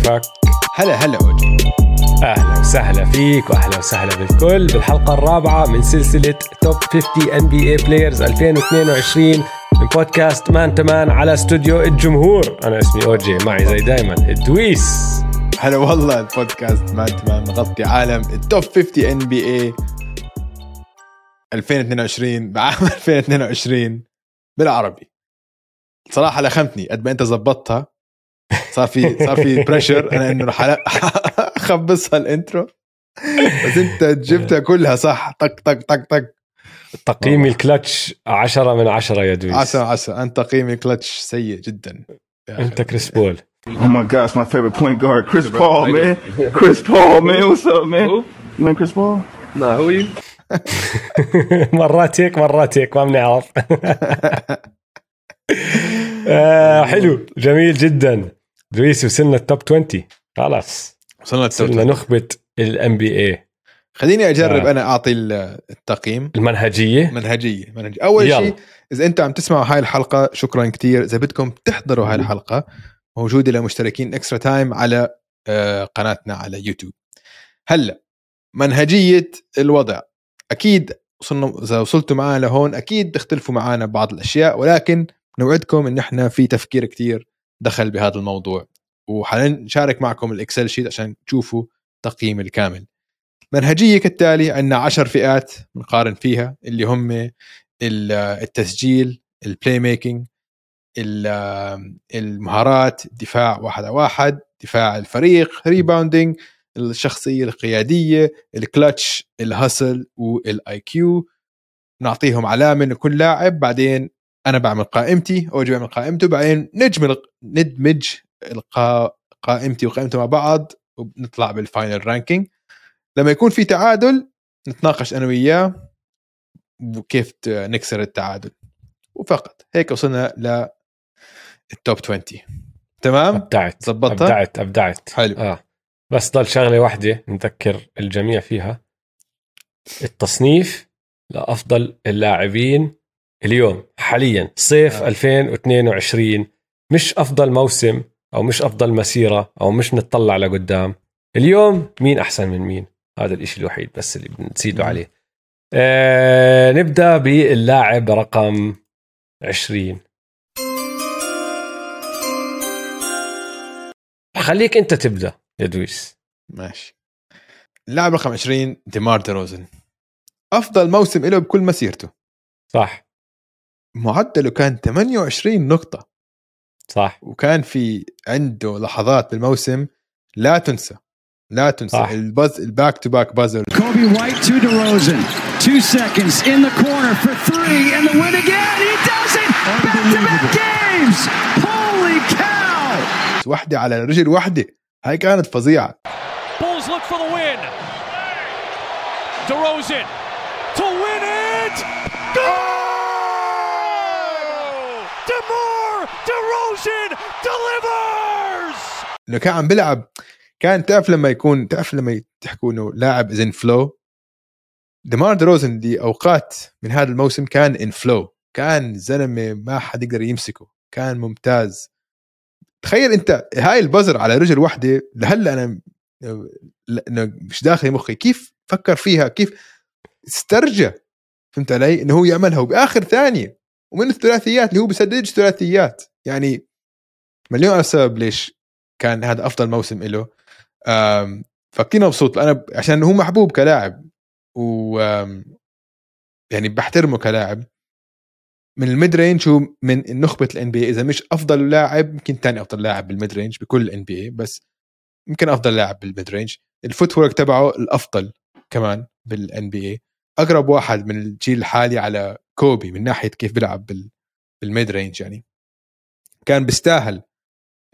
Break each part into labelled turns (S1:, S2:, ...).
S1: كيفك؟
S2: هلا هلا أوجي.
S1: أهلا وسهلا فيك واهلا وسهلا بالكل بالحلقة الرابعة من سلسلة top 50 NBA players 2022 من بودكاست Man to Man على استوديو الجمهور. أنا اسمي أوجي معي زي دايما الدويس
S2: هلا والله البودكاست Man to Man مغطي عالم ال top 50 NB A 2022 بعام 2022 بالعربي. صراحة لخمتني قد ما أنت زبطتها. صار في صار في pressure أنا إنه رح أخبصها ال intro. بس أنت جبتها كلها صح. طق طق طق طق.
S1: تقييمي الكلتش 10 من 10 يا دويس.
S2: 10 10 أنت تقييمي الكلتش سيء جدا.
S1: أنت كريس بول.
S3: Oh my gosh, my favorite point guard, Chris Paul, man. Chris Paul, man. What's up, man?
S4: Who?
S3: You mean Chris Paul?
S4: Nah, who are you?
S1: مرات هيك مرات هيك ما بنعرف. آه حلو. جميل جدا. دويس وصلنا ال top 20 خلاص.
S2: وصلنا
S1: صرنا
S2: لل
S1: top نخبة ال NBA
S2: خليني أجرب
S1: آه.
S2: أنا أعطي ال- التقييم.
S1: المنهجية.
S2: منهجية منهجية.
S1: أول.
S2: شيء إذا أنتم عم تسمعوا هاي الحلقة شكرا كتير. إذا بدكم تحضروا هاي الحلقة موجودة لمشتركين Extra Time على آه، قناتنا على يوتيوب هلا منهجية الوضع. أكيد وصلنا إذا وصلتوا معنا لهون أكيد تختلفوا معنا بعض الأشياء ولكن نوعدكم إن إحنا في تفكير كتير. دخل بهذا الموضوع. وحنشارك معكم ال Excel sheet عشان تشوفوا تقييم الكامل. منهجية كالتالي عندنا عشر فئات بنقارن فيها اللي هم ال- التسجيل ال playmaking ال- المهارات دفاع واحد على واحد دفاع الفريق rebounding الشخصية القيادية ال clutch ال hustle وال IQ نعطيهم علامة لكل لاعب بعدين أنا بعمل قائمتي أوجي بعمل قائمته بعدين نجمل ندمج القا- قائمتي وقائمته مع بعض وبنطلع بال final ranking لما يكون في تعادل نتناقش أنا وياه وكيف نكسر التعادل. وفقط هيك وصلنا لل top 20 تمام؟
S1: أبدعت.
S2: زبطتها؟
S1: أبدعت أبدعت.
S2: حلو.
S1: آه. بس ضل شغلة واحدة نذكر الجميع فيها. التصنيف لأفضل اللاعبين اليوم حاليا صيف
S2: آه.
S1: آه. 2022 مش أفضل موسم أو مش أفضل مسيرة أو مش نتطلع لقدام. اليوم مين أحسن من مين؟ هذا الإشي الوحيد بس اللي بنزيده. عليه. آه نبدأ باللاعب رقم 20 خليك أنت تبدأ يا دويس.
S2: ماشي. اللاعب رقم 20 ديمار ديروزن أفضل موسم له بكل مسيرته.
S1: صح.
S2: معدله كان 28 نقطة.
S1: صح.
S2: وكان في عنده لحظات بالموسم لا تنسى لا تنسى
S1: صح.
S2: ال buzz ال back to
S5: back buzzer كوبي وايت to ديروزن 2 seconds in the corner for 3 and the win again he does it! Back to back games! Holy cow!
S2: وحدة على رجل وحدة. هاي كانت فظيعة.
S6: Bulls look for the win. DeRozan
S2: إنه كان عم بيلعب. كان تعرف لما يكون تعرف لما تحكوا إنه لاعب is in flow ديمار دروزن دي أوقات من هذا الموسم كان ان فلو كان زلمة ما حد يقدر يمسكه. كان ممتاز. تخيل أنت هاي البزر على رجل واحدة لهلأ أنا إنه مش داخل مخي. كيف فكر فيها؟ كيف استرجع فهمت علي؟ إنه هو يعملها. وبآخر ثانية ومن الثلاثيات اللي هو بيسددش ثلاثيات. يعني مليون سبب ليش؟ كان هذا أفضل موسم له فكتير مبسوط أنا عشان هو محبوب كلاعب و يعني بحترمه كلاعب. من ال mid-range هو من نخبة ال NBA إذا مش أفضل لاعب يمكن ثاني أفضل لاعب بال mid-range بكل ال NBA بس يمكن أفضل لاعب بال mid-range ال footwork تبعه الأفضل كمان بال NBA أقرب واحد من الجيل الحالي على كوبي من ناحية كيف بيلعب بال بال mid-range يعني. كان بيستاهل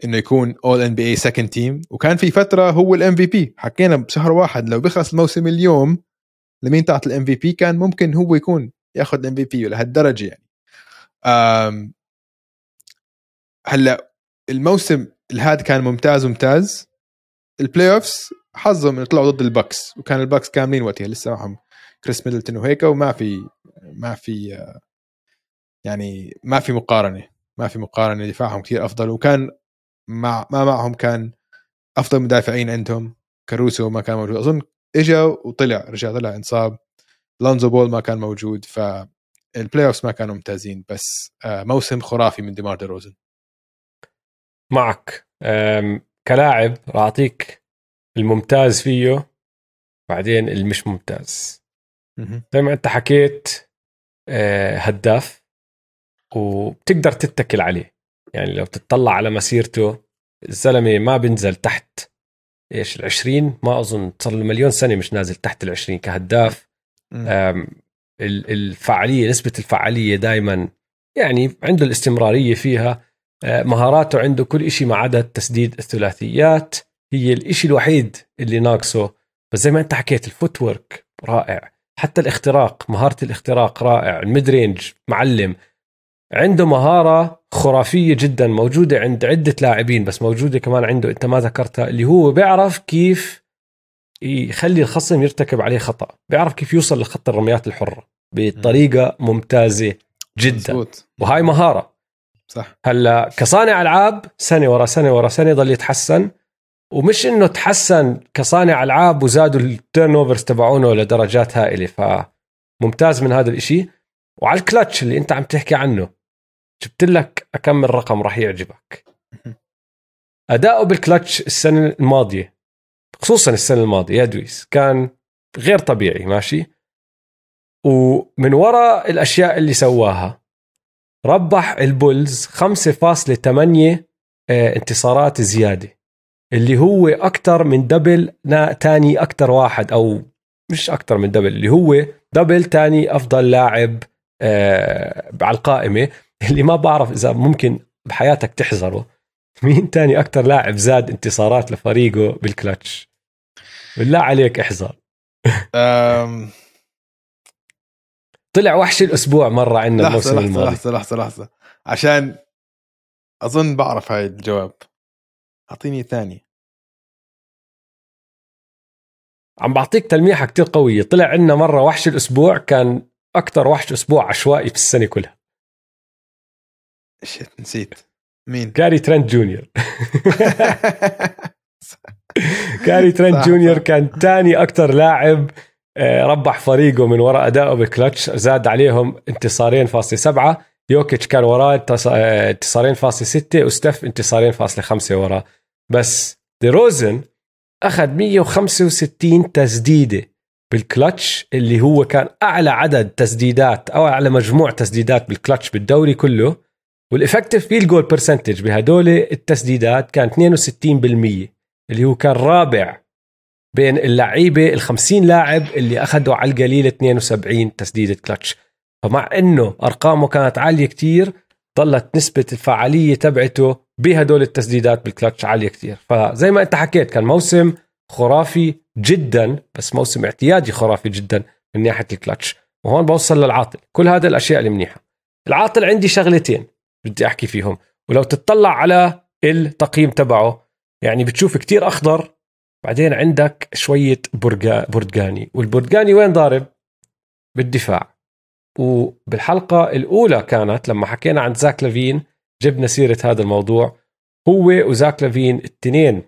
S2: إنه يكون All-NBA second team وكان في فترة هو ال MVP حكينا بشهر واحد لو بيخلص الموسم اليوم لمين تعطي ال MVP كان ممكن هو يكون ياخذ ال MVP لهالدرجة يعني. أم هلأ الموسم الهاد كان ممتاز ممتاز. ال playoffs حظهم إنه طلعوا ضد البكس. وكان البكس كاملين وقتها. لسه معهم كريس ميدلتون وهيك وما في ما في يعني ما في مقارنة. ما في مقارنة. دفاعهم كثير أفضل. وكان مع ما معهم كان أفضل مدافعين عندهم. كاروسو ما كان موجود. أظن إجا وطلع رجع طلع انصاب. لونزو بول ما كان موجود ف ال play ما كانوا ممتازين بس آه، موسم خرافي من ديمار ديروزن
S1: معك كلاعب راح أعطيك الممتاز فيه بعدين المش ممتاز. زي ما أنت حكيت آه، هداف وبتقدر تتكل عليه. يعني لو تطلع على مسيرته الزلمة ما بنزل تحت إيش العشرين؟ ما أظن صار له مليون سنة مش نازل تحت العشرين كهداف. الفعالية نسبة الفعالية دائما يعني عنده الاستمرارية فيها. أه، مهاراته عنده كل شيء ما عدا تسديد الثلاثيات. هي الإشي الوحيد اللي ناقصه. بس زي ما أنت حكيت ال footwork رائع. حتى الاختراق مهارة الاختراق رائع. ال mid-range معلم. عنده مهارة خرافية جدا موجودة عند عدة لاعبين بس موجودة كمان عنده انت ما ذكرتها اللي هو بيعرف كيف يخلي الخصم يرتكب عليه خطأ بيعرف كيف يوصل لخط الرميات الحرة بطريقة ممتازة جدا.
S2: مزبوط.
S1: وهاي مهارة.
S2: صح.
S1: هلا كصانع ألعاب سنة ورا سنة ورا سنة ضل يتحسن ومش إنه تحسن كصانع ألعاب وزادوا ال turnovers تبعونه لدرجات هائلة فممتاز من هذا الإشي. وعلى الكلتش اللي أنت عم تحكي عنه جبت لك اكمل رقم راح يعجبك. أداؤه بالكلتش السنة الماضية خصوصا السنة الماضية يا دويس كان غير طبيعي ماشي؟ ومن وراء الأشياء اللي سواها ربح البولز 5.8 آه، انتصارات زيادة اللي هو أكثر من double تاني أكثر واحد أو مش أكثر من double اللي هو دبل تاني أفضل لاعب آه، على القائمة. اللي ما بعرف إذا ممكن بحياتك تحذره. مين تاني أكثر لاعب زاد انتصارات لفريقه بالكلتش؟ بالله عليك احذر. طلع وحش الأسبوع مرة عندنا الموسم
S2: لحظة
S1: الماضي.
S2: لحظة لحظة لحظة. عشان أظن بعرف هاي الجواب. أعطيني ثاني.
S1: عم بعطيك تلميحة كتير قوية. طلع عندنا مرة وحش الأسبوع كان أكثر وحش أسبوع عشوائي في السنة كلها.
S2: Shit نسيت. مين؟
S1: غاري ترنت جونيور. غاري ترنت جونيور. كان تاني أكثر لاعب آه، ربح فريقه من وراء أدائه بالكلتش زاد عليهم انتصارين فاصلة سبعة. يوكيتش كان وراه آه، انتصارين فاصلة ستة وستيف انتصارين فاصلة خمسة وراه. بس دي روزن أخذ 165 تسديدة بالكلتش اللي هو كان أعلى عدد تسديدات أو أعلى مجموع تسديدات بالكلتش بالدوري كله. وال effective field goal percentage بهدول التسديدات كان 62% اللي هو كان رابع بين اللعيبة ال 50 لاعب اللي أخذوا على القليل 72 تسديدة كلتش فمع إنه أرقامه كانت عالية كتير ظلت نسبة الفعالية تبعته بهدول التسديدات بالكلتش عالية كتير. فزي ما أنت حكيت كان موسم خرافي جدا بس موسم اعتيادي خرافي جدا من ناحية الكلتش وهون بوصل للعاطل. كل هذا الأشياء اللي منيحه العاطل عندي شغلتين. بدي أحكي فيهم. ولو تطلع على التقييم تبعه يعني بتشوف كتير أخضر بعدين عندك شوية برجا برتقاني. والبرتقاني وين ضارب؟ بالدفاع. وبالحلقة الأولى كانت لما حكينا عن زاك لافين جبنا سيرة هذا الموضوع. هو وزاك لافين التنين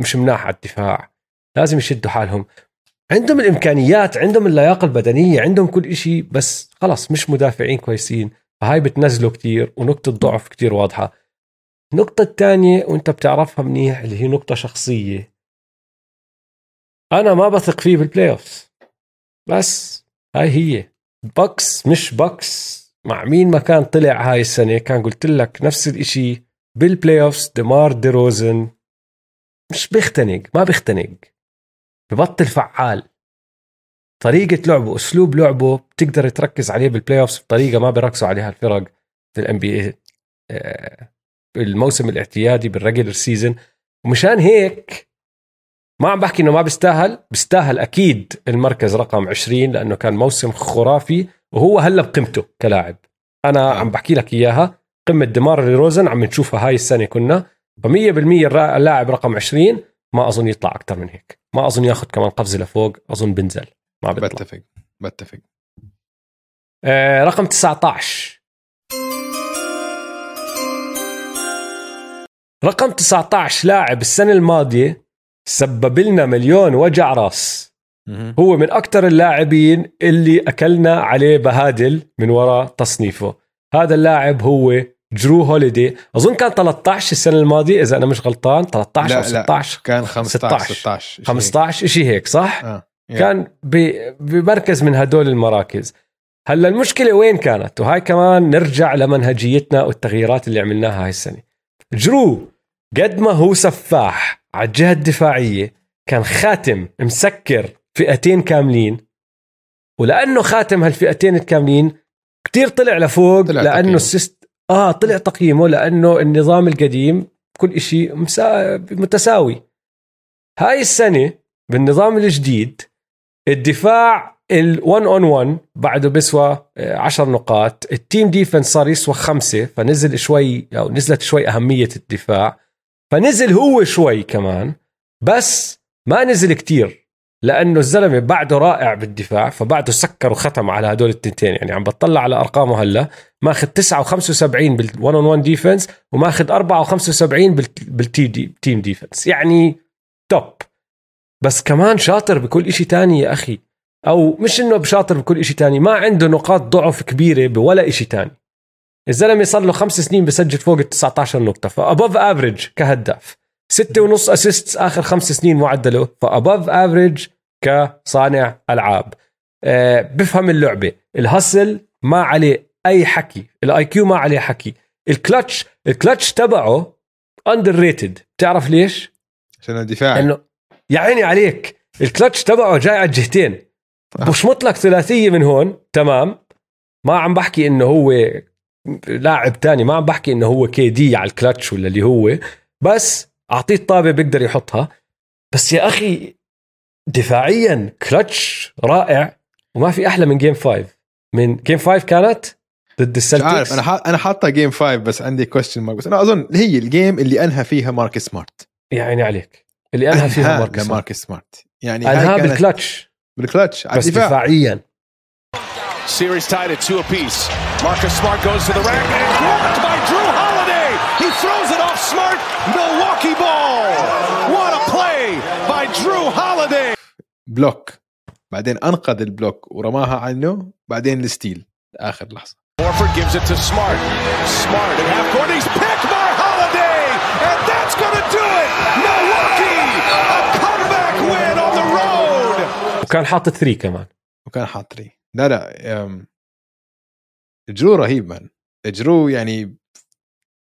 S1: مش مناح على الدفاع. لازم يشدوا حالهم. عندهم الإمكانيات عندهم اللياقة البدنية عندهم كل إشي بس خلص مش مدافعين كويسين. فهاي بتنزله كتير ونقطة ضعف كتير واضحة. النقطة الثانية وانت بتعرفها منيح اللي هي نقطة شخصية. أنا ما بثق فيه بال playoff بس هاي هي. بكس مش بكس مع مين ما كان طلع هاي السنة كان قلت لك نفس الإشي بال playoff ديمار دي روزن مش بيختنق ما بيختنق. ببطل فعال. طريقة لعبه أسلوب لعبه بتقدر تركز عليه بال playoff بطريقة ما بيركزوا عليها الفرق في ال NBA بالموسم الاعتيادي بال regular season ومشان هيك ما عم بحكي إنه ما بيستاهل بيستاهل أكيد المركز رقم 20 لأنه كان موسم خرافي وهو هلأ بقيمته كلاعب. أنا عم بحكي لك إياها قمة ديمار روزن عم نشوفها هاي السنة كنا ف 100% الرا- اللاعب رقم 20 ما أظن يطلع أكثر من هيك. ما أظن ياخذ كمان قفزة لفوق أظن بنزل. ما بيطلع
S2: بتفق. بتفق.
S1: آه رقم 19 رقم 19 لاعب السنة الماضية سبب لنا مليون وجع راس. هو من أكثر اللاعبين اللي أكلنا عليه بهادل من وراء تصنيفه. هذا اللاعب هو جرو هوليدي. أظن كان 13 السنة الماضية إذا أنا مش غلطان. 13
S2: لا
S1: أو 16
S2: لا كان 15
S1: 16.
S2: 16 شيء
S1: 15 شيء هيك صح؟
S2: آه.
S1: كان بمركز من هدول المراكز. هلا المشكلة وين كانت؟ وهاي كمان نرجع لمنهجيتنا والتغييرات اللي عملناها هاي السنة. جرو قد ما هو سفاح على الجهة الدفاعية كان خاتم مسكر فئتين كاملين. ولأنه خاتم هالفئتين الكاملين كتير طلع لفوق
S2: طلع تقييمه.
S1: ال system آه طلع تقييمه لأنه النظام القديم كل مسا... متساوي. هاي السنة بالنظام الجديد الدفاع ال 1 on 1 بعده بيسوى 10 نقاط. ال team defense صار يسوى خمسة فنزل شوي أو نزلت شوي أهمية الدفاع. فنزل هو شوي كمان بس ما نزل كتير لأنه الزلمة بعده رائع بالدفاع فبعده سكر وختم على هدول التنتين. يعني عم بطلع على أرقامه هلا ماخذ 9 و75 بال 1 on 1 defense وماخذ 4 و75 بال team D team defense يعني top بس كمان شاطر بكل إشي تاني يا أخي. أو مش إنه بشاطر بكل إشي تاني ما عنده نقاط ضعف كبيرة بولا إشي تاني. الزلمة صار له خمس سنين بسجل فوق ال 19 نقطة ف above average كهداف. ستة ونص assist آخر خمس سنين معدلة ف above average كصانع ألعاب. أه بفهم اللعبة. ال hustle ما عليه أي حكي ال IQ ما عليه حكي. ال clutch ال clutch تبعه underrated بتعرف ليش؟
S2: عشان الدفاع.
S1: إنه يا عيني عليك الكلتش تبعه جاي على الجهتين. بشمط لك ثلاثية من هون تمام؟ ما عم بحكي إنه هو لاعب تاني ما عم بحكي إنه هو KD على الكلتش ولا اللي هو بس أعطيه الطابة بيقدر يحطها. بس يا أخي دفاعيا كلتش رائع وما في أحلى من game 5 من game 5 كانت ضد
S2: مش عارف
S1: السلتكس
S2: أنا حاط أنا حاطها game 5 بس عندي question mark بس أنا أظن هي ال game اللي أنهى فيها مارك سمارت
S1: يا عيني عليك. اللي انهى فيها ماركس سمارت
S2: مارك سمارت. يعني
S1: انهى بالكلتش
S2: بالكلتش
S1: بس دفاعيا.
S6: series tied at 2 apiece Marcus Smart goes to the rack and blocked by Jrue Holiday he throws it off Smart Milwaukee ball what a play by Jrue Holiday
S2: block. بعدين أنقذ ال block ورماها عنه بعدين ال steal. آخر لحظة.
S6: Horford gives it to Smart. Smart at half court. He's picked
S1: وكان حاطط three كمان.
S2: وكان حاط لي لا لا جرو رهيب man جرو يعني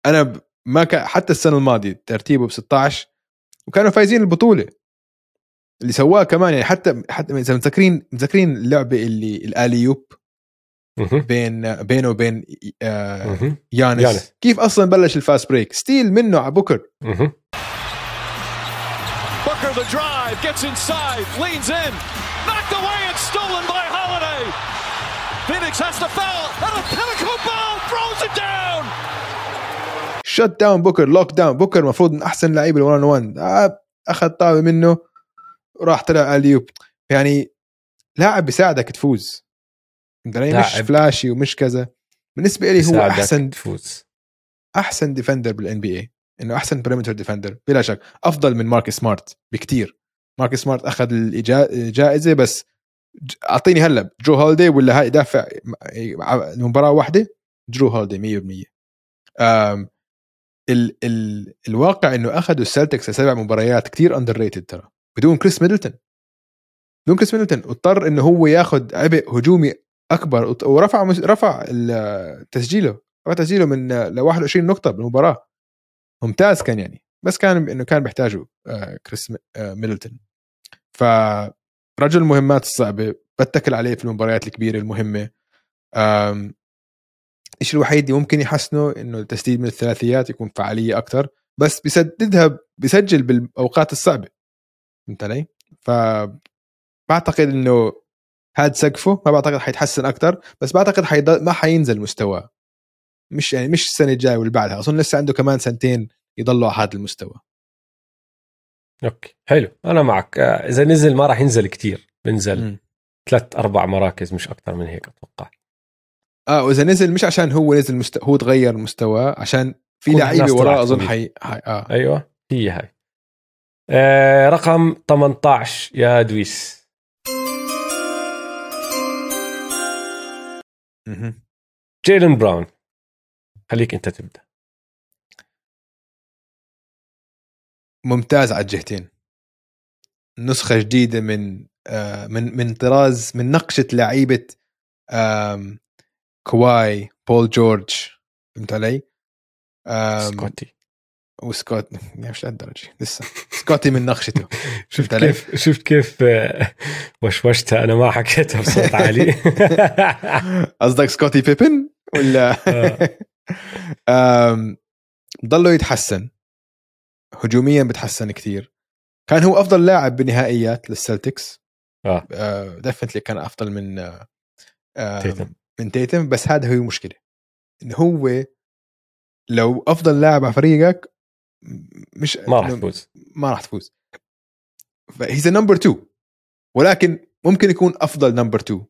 S2: أنا ما كان حتى السنة الماضية ترتيبه ب 16 وكانوا فايزين البطولة. اللي سواه كمان يعني حتى حتى إذا متذكرين متذكرين اللعبة اللي ال
S1: alley-oop.
S2: بين بينه وبين آه. يانس,
S1: يانس.
S2: كيف أصلا بلش ال fast break؟ steal منه على
S6: بوكر the drive, gets inside, leans in, knocked away and stolen by Holiday. Phoenix has to foul, and a pinnacle ball throws it down.
S2: shut down بوكر lock down بوكر المفروض من أحسن لعيبه ال one on one آه أخذ طابة منه وراح طلع alley-oop يعني لاعب بيساعدك تفوز مش. flashy ومش كذا بالنسبة لي هو أحسن
S1: تفوز
S2: أحسن defender بال NBA إنه أحسن perimeter defender بلا شك. أفضل من مارك سمارت بكتير. مارك سمارت أخذ الجائزه بس أعطيني هلأ جرو هوليدي ولا هاي دافع مباراه واحدة؟ جرو هوليدي 100% أم ال ال الواقع إنه أخذوا السلتكس سبع مباريات كتير underrated ترى. بدون كريس ميدلتون. بدون كريس ميدلتون. واضطر إنه هو ياخذ عبء هجومي أكبر. ورفع رفع تسجيله. رفع تسجيله من ل 21 نقطة بالمباراة. ممتاز كان يعني. بس كان إنه كان بيحتاجوا آه، كريس آه، ميدلتون. فرجل المهمات الصعبة بتكل عليه في المباريات الكبيرة المهمة. الشيء الوحيد اللي ممكن يحسنه؟ إنه التسديد من الثلاثيات يكون فعالية أكثر بس بيسددها بيسجل بالأوقات الصعبة. فهمت علي؟ ف بعتقد إنه هاد سقفه ما بعتقد حيتحسن أكثر بس بعتقد حيضل ما حينزل مستواه. مش يعني مش السنة الجاية واللي بعدها أظن لسه عنده كمان سنتين يضلوا على هذا المستوى.
S1: أوكي حلو أنا معك. آه، إذا نزل ما راح ينزل كتير بنزل. ثلاث أربع مراكز مش أكثر من هيك أتوقع.
S2: آه وإذا نزل مش عشان هو نزل مست... هو تغير مستواه عشان في
S1: لعيبة
S2: وراه
S1: أظن
S2: حي... حي... آه.
S1: أيوه هي هاي. آه رقم 18 يا دويس. جيلن براون. خليك أنت تبدأ.
S2: ممتاز على الجهتين. نسخة جديدة من آه من من طراز من نقشة لعيبة كواي بول جورج فهمت علي؟
S1: سكوتي.
S2: وسكوت مش لهالدرجة لسه. سكوتي من نقشته
S1: شفت
S2: علي؟
S1: كيف شفت كيف آه، وشوشتها أنا ما حكيتها بصوت عالي.
S2: قصدك سكوتي بيبن ولا؟ ضلوا يتحسن. هجوميا بتحسن كثير كان هو أفضل لاعب بالنهائيات لل Celtics
S1: آه.
S2: definitely كان أفضل من آه،
S1: تيتم.
S2: من تيتم بس هذا هو المشكلة انه هو لو أفضل لاعب على فريقك مش
S1: ما راح تفوز.
S2: ما راح تفوز. ف he's number 2 ولكن ممكن يكون أفضل number 2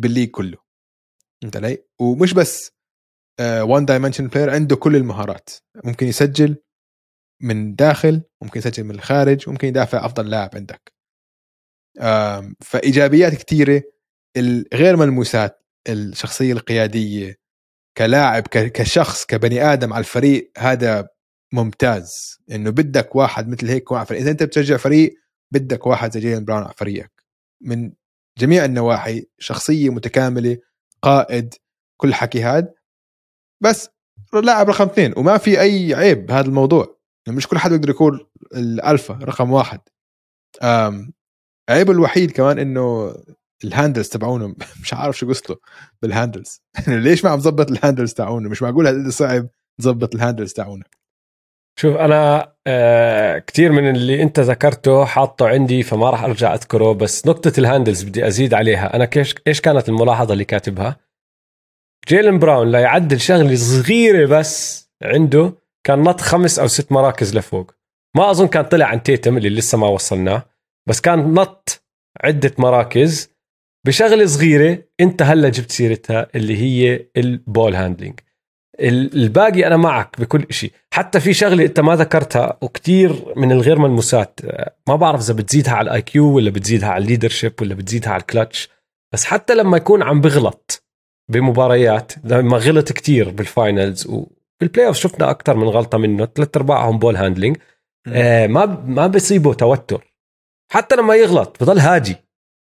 S2: بال league كله. فهمت علي؟ ومش بس one dimension player عنده كل المهارات. ممكن يسجل من داخل ممكن يسجل من الخارج ممكن يدافع أفضل لاعب عندك. فإيجابيات كثيره الغير ملموسات الشخصية القيادية كلاعب كشخص كبني آدم على الفريق هذا ممتاز. إنه بدك واحد مثل هيك على إذا أنت بتشجع فريق بدك واحد زي جيلن براون على فريقك. من جميع النواحي شخصية متكاملة قائد كل حكي هاد. بس لاعب رقم اثنين وما في أي عيب بهذا الموضوع. يعني مش كل حد بيقدر يكون الألفا رقم واحد. أم عيبه الوحيد كمان إنه ال handles تبعونه مش عارف شو قصته بال handles. ليش ما عم ظبط ال handles تاعونه؟ مش معقول هالقد صعب تظبط ال handles تاعونه.
S1: شوف أنا آه كثير من اللي أنت ذكرته حاطه عندي فما راح أرجع أذكره بس نقطة ال handles بدي أزيد عليها. أنا إيش كانت الملاحظة اللي كاتبها؟ جيلن براون لو يعدل شغلة صغيرة بس عنده كان نط خمس أو ست مراكز لفوق. ما أظن كان طلع عن تيتم اللي لسه ما وصلناه بس كان نط عدة مراكز بشغلة صغيرة أنت هلا جبت سيرتها اللي هي ال ball handling ال- الباقي أنا معك بكل شيء حتى في شغلة أنت ما ذكرتها وكتير من الغير ملموسات. ما بعرف إذا بتزيدها على ال IQ ولا بتزيدها على ال leadership ولا بتزيدها على الكلتش بس حتى لما يكون عم بغلط بمباريات. لما غلط كتير بال finals وبال playoff شفنا أكثر من غلطة منه. ثلاث أرباعهم ball handling آه ما ما بيصيبه توتر. حتى لما يغلط بضل هادي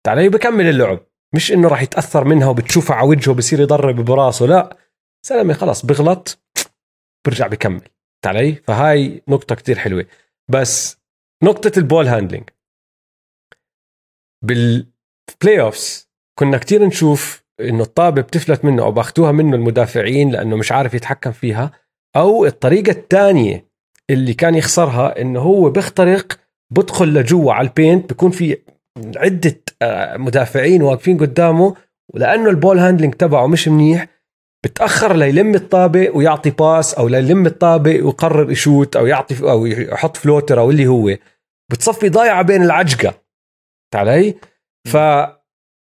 S1: عادي بكمل اللعب. مش إنه راح يتأثر منها وبتشوفها على وجهه بصير يضرب براسه لا. زلمه خلص بغلط برجع بكمل. عادي فهاي نقطة كتير حلوة. بس نقطة ال ball handling بال playoffs كنا كتير نشوف إنه الطابة بتفلت منه أو باخذوها منه المدافعين لأنه مش عارف يتحكم فيها أو الطريقة الثانية اللي كان يخسرها إنه هو بيخترق بدخل لجوا على ال paint بيكون في عدة آه، مدافعين واقفين قدامه ولأنه ال ball handling تبعه مش منيح بتأخر ليلم الطابة ويعطي باس أو ليلم الطابة ويقرر يشوت أو يعطي أو يحط فلوتر أو اللي هو. بتصفي ضايعة بين العجقة. علي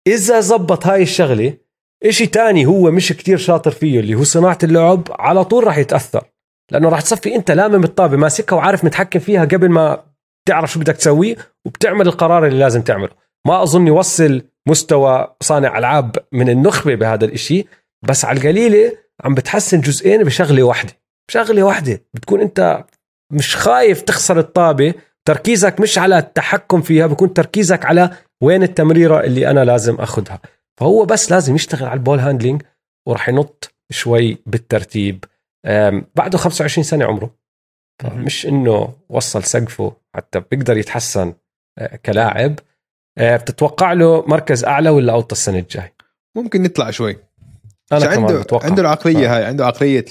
S1: فاذا زبط هاي الشغلة إشي تاني هو مش كتير شاطر فيه اللي هو صناعة اللعب على طول راح يتأثر. لأنه راح تصفي أنت لامم الطابة ماسكها وعارف متحكم فيها قبل ما تعرف شو بدك تسويه وبتعمل القرار اللي لازم تعمله. ما أظن يوصل مستوى صانع ألعاب من النخبة بهذا الإشي بس على القليلة عم بتحسن جزئين بشغلة واحدة. بشغلة واحدة بتكون أنت مش خايف تخسر الطابة تركيزك مش على التحكم فيها بكون تركيزك على وين التمريرة اللي أنا لازم أخذها فهو بس لازم يشتغل على البول هاندلنج وراح ينط شوي بالترتيب. بعده 25 سنة عمره. مش إنه وصل سقفه حتى بيقدر يتحسن أه، كلاعب. أه، بتتوقع له مركز أعلى ولا أوطى السنة الجاي؟
S2: ممكن نطلع شوي. أنا
S1: كمان
S2: عنده
S1: بتوقع.
S2: عنده العقلية
S1: آه.
S2: هاي عنده عقلية.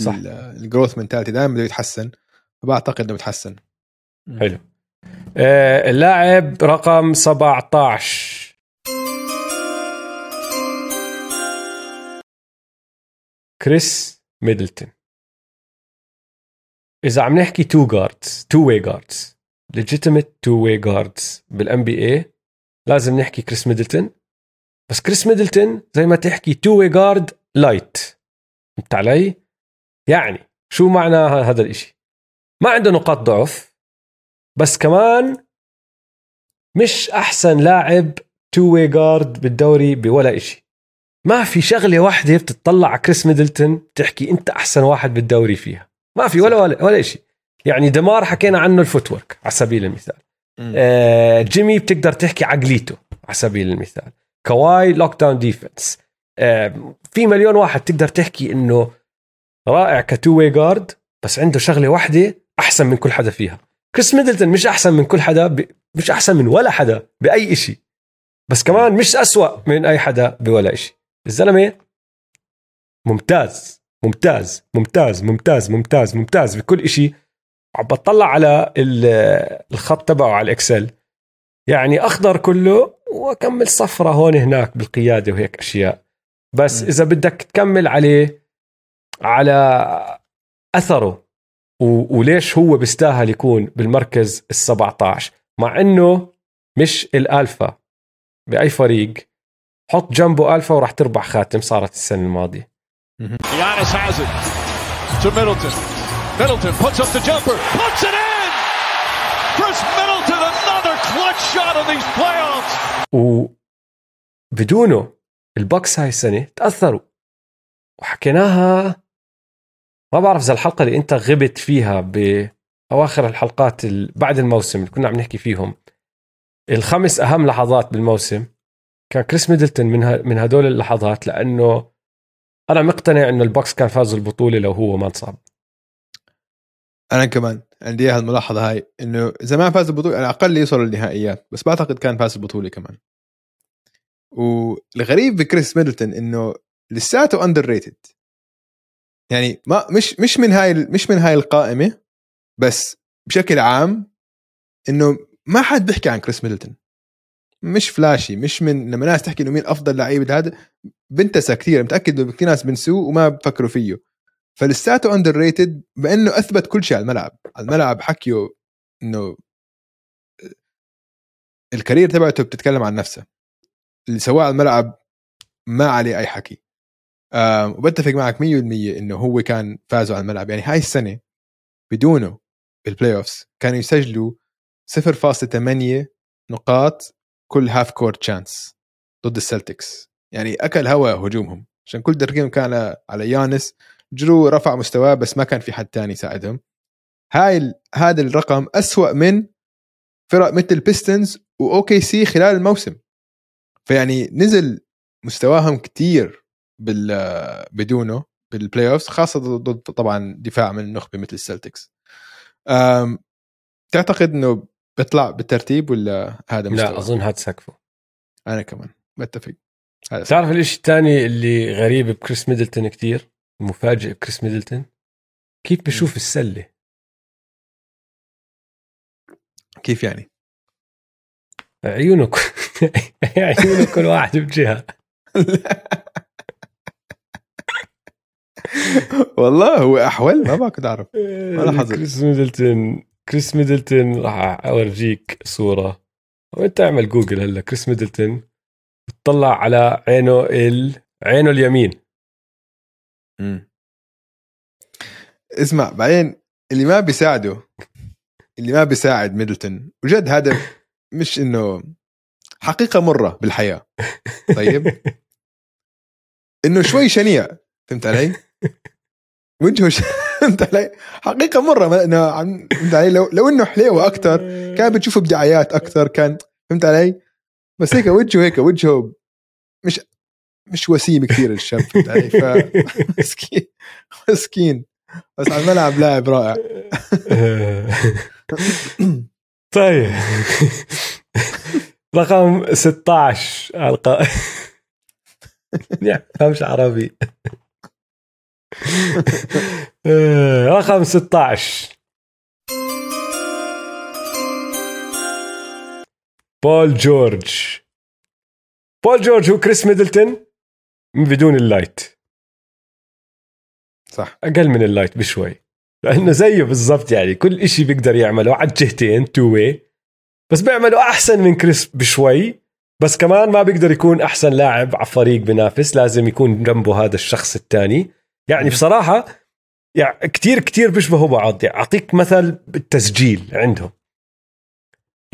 S1: ال
S2: growth mentality دائما بده يتحسن. فبعتقد إنه بتحسن.
S1: حلو. اللاعب رقم 17 كريس ميدلتون. إذا عم نحكي two guards two-way guards legitimate two-way guards بال NBA لازم نحكي كريس ميدلتون. بس كريس ميدلتون زي ما تحكي two-way guard light فهمت علي؟ يعني شو معنى هذا الإشي؟ ما عنده نقاط ضعف. بس كمان مش أحسن لاعب two-way guard بالدوري بولا إشي. ما في شغلة واحدة بتطلع على كريس ميدلتون تحكي أنت أحسن واحد بالدوري فيها. ما في ولا ولا, ولا شيء يعني دمار حكينا عنه ال footwork على سبيل المثال. آه جيمي بتقدر تحكي عقليته على سبيل المثال. كواي lockdown defense آه في مليون واحد تقدر تحكي إنه رائع ك two-way guard بس عنده شغلة واحدة أحسن من كل حدا فيها. كريس ميدلتون مش أحسن من كل حدا ب... مش أحسن من ولا حدا بأي شيء بس كمان مش أسوأ من أي حدا بولا شيء الزلمة ممتاز ممتاز ممتاز ممتاز ممتاز ممتاز بكل شيء عم بطلع على الخط تبعه على الإكسل. يعني أخضر كله وكمل صفرة هون هناك بالقيادة وهيك أشياء. بس م. إذا بدك تكمل عليه على أثره وليش هو بيستاهل يكون بالمركز ال 17 مع إنه مش الألفا بأي فريق. حط جنبه ألفا وراح تربح خاتم صارت السنة الماضية. Middleton. Puts up the jumper, puts it in. Chris Middleton another clutch shot these playoffs. وبدونه البكس هاي السنة تأثروا. وحكيناها ما بعرف إذا الحلقة اللي أنت غبت فيها باواخر الحلقات بعد الموسم اللي كنا عم نحكي فيهم الخمس أهم لحظات بالموسم كان كريس ميدلتون من من هدول اللحظات لأنه أنا مقتنع إنه ال Bucks كان فاز البطولة لو هو ما انصاب.
S2: أنا كمان عندي هالملاحظه هاي إنه إذا ما فاز البطولة على الاقل يوصل للنهائيات بس بعتقد كان فاز البطولة كمان. والغريب بكريس ميدلتون إنه لساته underrated يعني ما مش مش من هاي مش من هاي القائمة بس بشكل عام إنه ما حد بيحكي عن كريس ميدلتون. مش flashy مش من لما ناس تحكي إنه مين أفضل لعيب هذا بنتسى كثير متأكد إنه كثير ناس بنسوه وما بفكروا فيه. فلساته underrated بأنه أثبت كل شيء على الملعب. على الملعب حكيه إنه ال career تبعته بتتكلم عن نفسها اللي سواه على الملعب ما عليه أي حكي. وبتفق معك 100% إنه هو كان فازوا على الملعب. يعني هاي السنة بدونه بال playoffs كانوا يسجلوا 0.8 نقاط كل half court chance ضد السلتكس. يعني أكل هوا هجومهم. عشان كل تركيزهم كان على يانس. جرو رفع مستواه بس ما كان في حد تاني يساعدهم. هاي هذا الرقم أسوأ من فرق مثل البيستنز واوكي سي خلال الموسم. فيعني نزل مستواهم كتير. بال بدونه بال playoff خاصة ضد طبعا دفاع من النخبة مثل السلتكس. تعتقد إنه بيطلع بالترتيب ولا هذا
S1: مستوى؟ لا أظن هذا سقفه.
S2: أنا كمان بتفق.
S1: هذا تعرف الشيء الثاني اللي غريب بكريس ميدلتون كتير؟ مفاجئ بكريس ميدلتون؟ كيف بشوف السلة؟
S2: كيف يعني؟
S1: عيونك عيونك كل واحد بجهة.
S2: والله هو احول ما بقدر أعرف.
S1: ما كريس ميدلتون كريس ميدلتون راح أورجيك صورة. وانت اعمل جوجل هلا؟ كريس ميدلتون تطلع على عينه ال... عينه اليمين.
S2: مم. اسمع بعدين اللي ما بيساعده اللي ما بيساعد ميدلتون وجد هذا مش إنه حقيقة مرة بالحياة. طيب؟ إنه شوي شنيع فهمت علي؟ وجهه ش... فهمت علي؟ حقيقة مرة انه فهمت علي؟ لو لو إنه حليوة أكثر كان بتشوفه بدعايات أكثر كان فهمت علي؟ بس هيك وجهه هيك وجهه مش مش وسيم كثير الشاب فهمت علي؟ ف مسكين مسكين بس على الملعب لاعب رائع
S1: طيب رقم 16 القائمة فهمش عربي رقم 16 بول جورج. بول جورج هو كريس ميدلتون بدون ال light.
S2: صح.
S1: أقل من ال light بشوي. لأنه زيه بالضبط يعني كل إشي بيقدر يعمله على الجهتين two-way بس بيعمله أحسن من كريس بشوي. بس كمان ما بيقدر يكون أحسن لاعب على فريق بينافس. لازم يكون جنبه هذا الشخص الثاني. يعني بصراحة يعني كتير كتير بيشبهوا بعض. يعني أعطيك مثل بالتسجيل عندهم.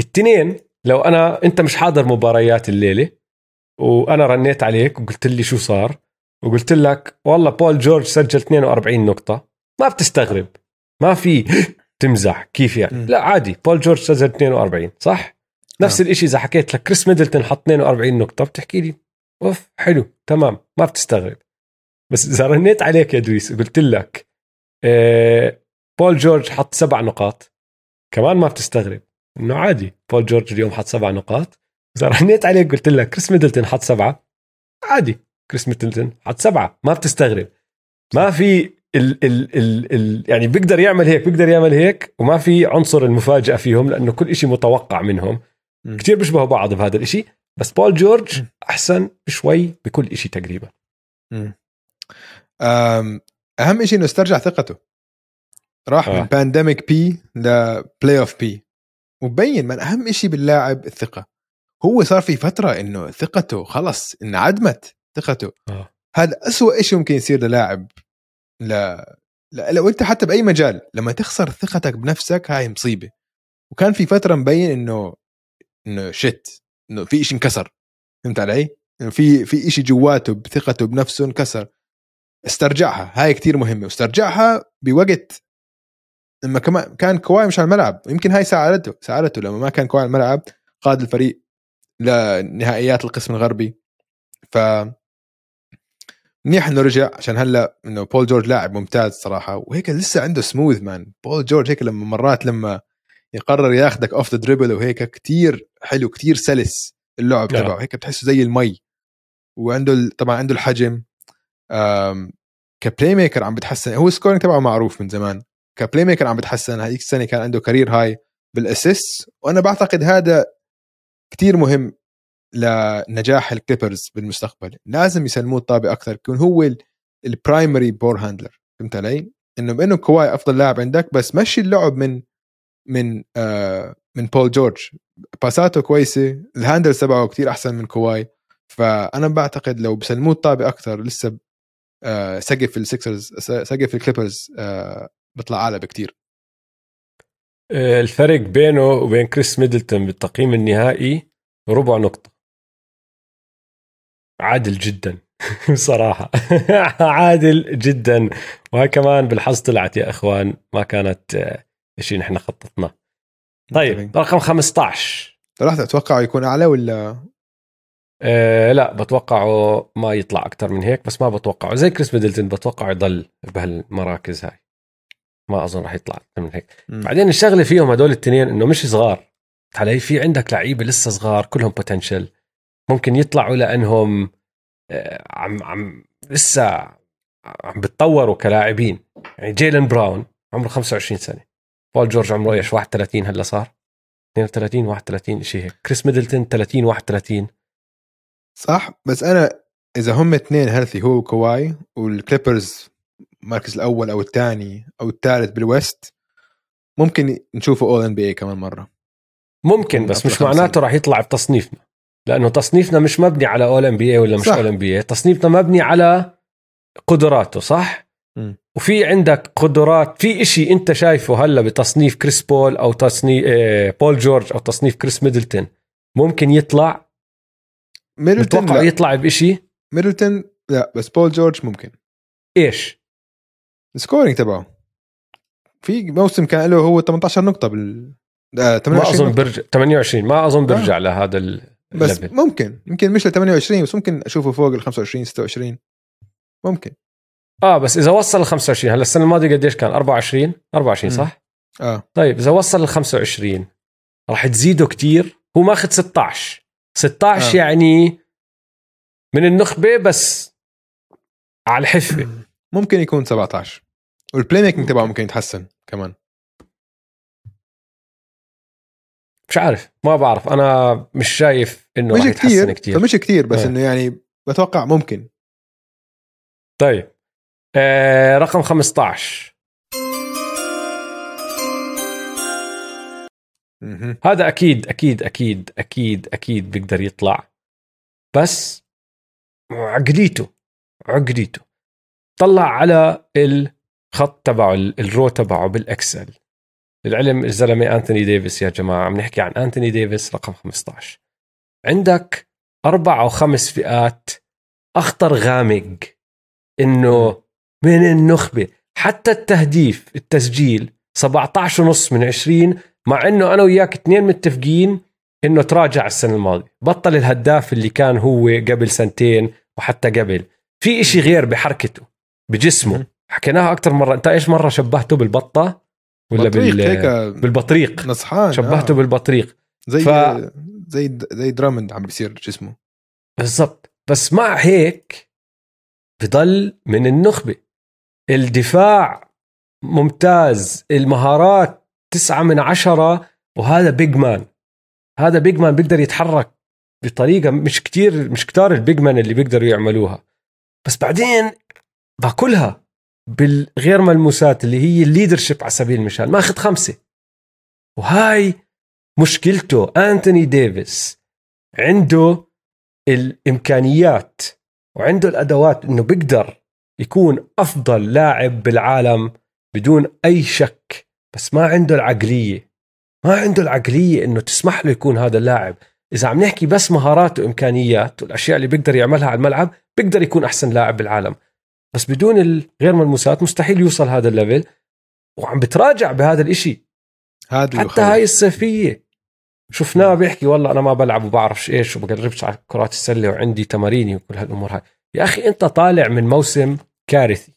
S1: التنين لو أنا أنت مش حاضر مباريات الليلة وأنا رنيت عليك وقلت لي شو صار وقلت لك والله بول جورج سجل 42 نقطة. ما بتستغرب. ما في تمزح. كيف يعني. لا عادي. بول جورج سجل 42 صح؟ نفس
S2: نعم.
S1: الشيء إذا حكيت لك كريس ميدلتون حط 42 نقطة بتحكي لي. أوف حلو. تمام. ما بتستغرب. بس إذا رنيت عليك يا دويس وقلت لك آه، بول جورج حط سبع نقاط. كمان ما بتستغرب إنه عادي بول جورج اليوم حط سبع نقاط. إذا رنيت عليك قلت لك كريس ميدلتون حط سبعة عادي كريس ميدلتون حط سبعة ما بتستغرب. ما في ال ال ال ال يعني بيقدر يعمل هيك بيقدر يعمل هيك وما في عنصر المفاجأة فيهم لأنه كل شيء متوقع منهم.
S2: مم.
S1: كتير بيشبهوا بعض بهذا الإشي بس بول جورج أحسن شوي بكل إشي تقريبا.
S2: أم، أهم شيء إنه استرجع ثقته. راح
S1: آه.
S2: من pandemic P ل playoff P وبين من أهم شيء باللاعب الثقة. هو صار في فترة إنه ثقته خلص انعدمت ثقته.
S1: آه.
S2: هذا أسوأ شيء ممكن يصير للاعب لا لا لو انت حتى بأي مجال لما تخسر ثقتك بنفسك هاي مصيبة. وكان في فترة مبين إنه إنه شت إنه في شيء انكسر. فهمت علي؟ إنه في في شيء جواته بثقته بنفسه انكسر. استرجعها. هاي كتير مهمة. واسترجعها بوقت لما كمان كان كواي مش على الملعب. يمكن هاي ساعدته ساعدته لما ما كان كواي على الملعب قاد الفريق لنهائيات القسم الغربي. ف منيح إنه رجع عشان هلا إنه بول جورج لاعب ممتاز صراحة. وهيك لسه عنده smooth man بول جورج هيك لما مرات لما يقرر ياخدك off the dribble وهيك كتير حلو كتير سلس اللعب. تبعه. هيك بتحسه زي المي. وعنده طبعا عنده الحجم. ك playmaker عم بتحسن. هو ال scoring تبعه معروف من زمان. ك playmaker عم بتحسن. هذيك السنة كان عنده career high بال assist وأنا بعتقد هذا كتير مهم لنجاح الكليبرز بالمستقبل. لازم يسلموه الطابة أكثر. يكون هو ال- ال primary ball handler فهمت علي؟ إنه بانه كواي أفضل لاعب عندك. بس مشي اللعب من من آه من بول جورج باساته كويسة. ال handle تبعه كتير أحسن من كواي. فأنا بعتقد لو بسلموه الطابة أكثر لسه سقف السكسرز سقف الكليبرز آه بيطلع أعلى بكتير.
S1: آه، الفرق بينه وبين كريس ميدلتون بالتقييم النهائي ربع نقطة. عادل جدا. صراحة عادل جدا. وهي كمان بالحظ طلعت يا إخوان ما كانت آه، شيء نحن خططناه. طيب رقم 15
S2: رح تتوقع يكون أعلى ولا
S1: أه لا بتوقعه ما يطلع أكثر من هيك بس ما بتوقعه. زي كريس ميدلتون بتوقعه يضل بهالمراكز هاي. ما أظن راح يطلع أكثر من هيك.
S2: مم.
S1: بعدين الشغلة فيهم هدول الاثنين إنه مش صغار. علي في عندك لعيبة لسه صغار كلهم potential ممكن يطلعوا لأنهم آه، عم عم لسه عم بتطوروا كلاعبين. يعني جيلن براون عمره 25 سنة. بول جورج عمره إيش 31 هلأ صار؟ 32 31 شيء هيك. كريس ميدلتون 30 31
S2: صح بس أنا إذا هم اثنين healthy هو وكواي والكليبرز المركز الأول أو الثاني أو الثالث بال West ممكن نشوفه All-NBA كمان مرة
S1: ممكن بس مش. معناته راح يطلع بتصنيفنا لأنه تصنيفنا مش مبني على اول ام بي اي ولا مش. اول ام بي اي تصنيفنا مبني على قدراته صح
S2: مم.
S1: وفي عندك قدرات في إشي أنت شايفه هلا بتصنيف كريس بول أو تصنيف آه، بول جورج أو تصنيف كريس ميدلتون ممكن يطلع
S2: ميدلتون
S1: بتوقع
S2: لا.
S1: يطلع بإشي؟
S2: ميدلتون لا بس بول جورج ممكن.
S1: إيش؟
S2: ال scoring تبعه. في موسم كان له هو 18 نقطة بال آه،
S1: ما
S2: 28
S1: أظن
S2: نقطة.
S1: برجع 28 ما أظن برجع لهذا
S2: بس
S1: الليفل
S2: ممكن يمكن مش ل 28 بس ممكن أشوفه فوق ال 25 26 ممكن.
S1: آه بس إذا وصل ل 25 هلا السنة الماضية قديش كان؟ 24 24
S2: مم.
S1: صح؟
S2: آه.
S1: طيب إذا وصل ل 25 راح تزيده كتير؟ هو ماخذ 16 16
S2: آه.
S1: يعني من النخبة بس على الحفة.
S2: ممكن يكون 17 وال playmaking تبعه ممكن يتحسن كمان.
S1: مش عارف ما بعرف. أنا مش شايف إنه
S2: مش كتير
S1: كتير.
S2: فمش كتير بس
S1: آه.
S2: إنه يعني بتوقع ممكن.
S1: طيب. آه رقم 15 هذا أكيد أكيد أكيد أكيد أكيد بيقدر يطلع. بس عقليته عقليته. طلع على ال الخط تبعه ال- ال row تبعه بال Excel. العلم الزلمة أنتوني ديفيس يا جماعة عم نحكي عن أنتوني ديفيس رقم 15 عندك أربع أو خمس فئات أخطر غامق إنه من النخبة. حتى التهديف التسجيل 17 ونص من 20 مع إنه أنا وياك اثنين متفقين إنه تراجع السنة الماضية. بطل الهداف اللي كان هو قبل سنتين وحتى قبل. في إشي غير بحركته بجسمه. حكيناها أكثر مرة. أنت إيش مرة شبهته بالبطة؟ ولا
S2: بطريق
S1: بال...
S2: هيك
S1: بالبطريق.
S2: نصحان
S1: شبهته
S2: آه.
S1: بالبطريق.
S2: زي
S1: ف-
S2: زي زي درامند عم بيصير جسمه.
S1: بالضبط. بس مع هيك بضل من النخبة. الدفاع ممتاز. المهارات تسعة من عشرة وهذا big man هذا big man بيقدر يتحرك بطريقة مش كتير مش كتار ال big man اللي بيقدروا يعملوها. بس بعدين باكلها بالغير ملموسات اللي هي ال leadership على سبيل المثال ماخذ خمسة. وهاي مشكلته أنتوني ديفيس عنده الإمكانيات وعنده الأدوات إنه بيقدر يكون أفضل لاعب بالعالم بدون أي شك. بس ما عنده العقلية. ما عنده العقلية إنه تسمح له يكون هذا اللاعب. إذا عم نحكي بس مهارات وإمكانيات والأشياء اللي بيقدر يعملها على الملعب بيقدر يكون أحسن لاعب بالعالم. بس بدون الغير ملموسات مستحيل يوصل هذا الليفل. وعم بتراجع بهذا الإشي.
S2: هذا
S1: حتى. هاي الصيفية. شفناه بيحكي والله أنا ما بلعب وبعرفش إيش وبقربش على كرات السلة وعندي تماريني وكل هالأمور هاي. يا أخي أنت طالع من موسم كارثي.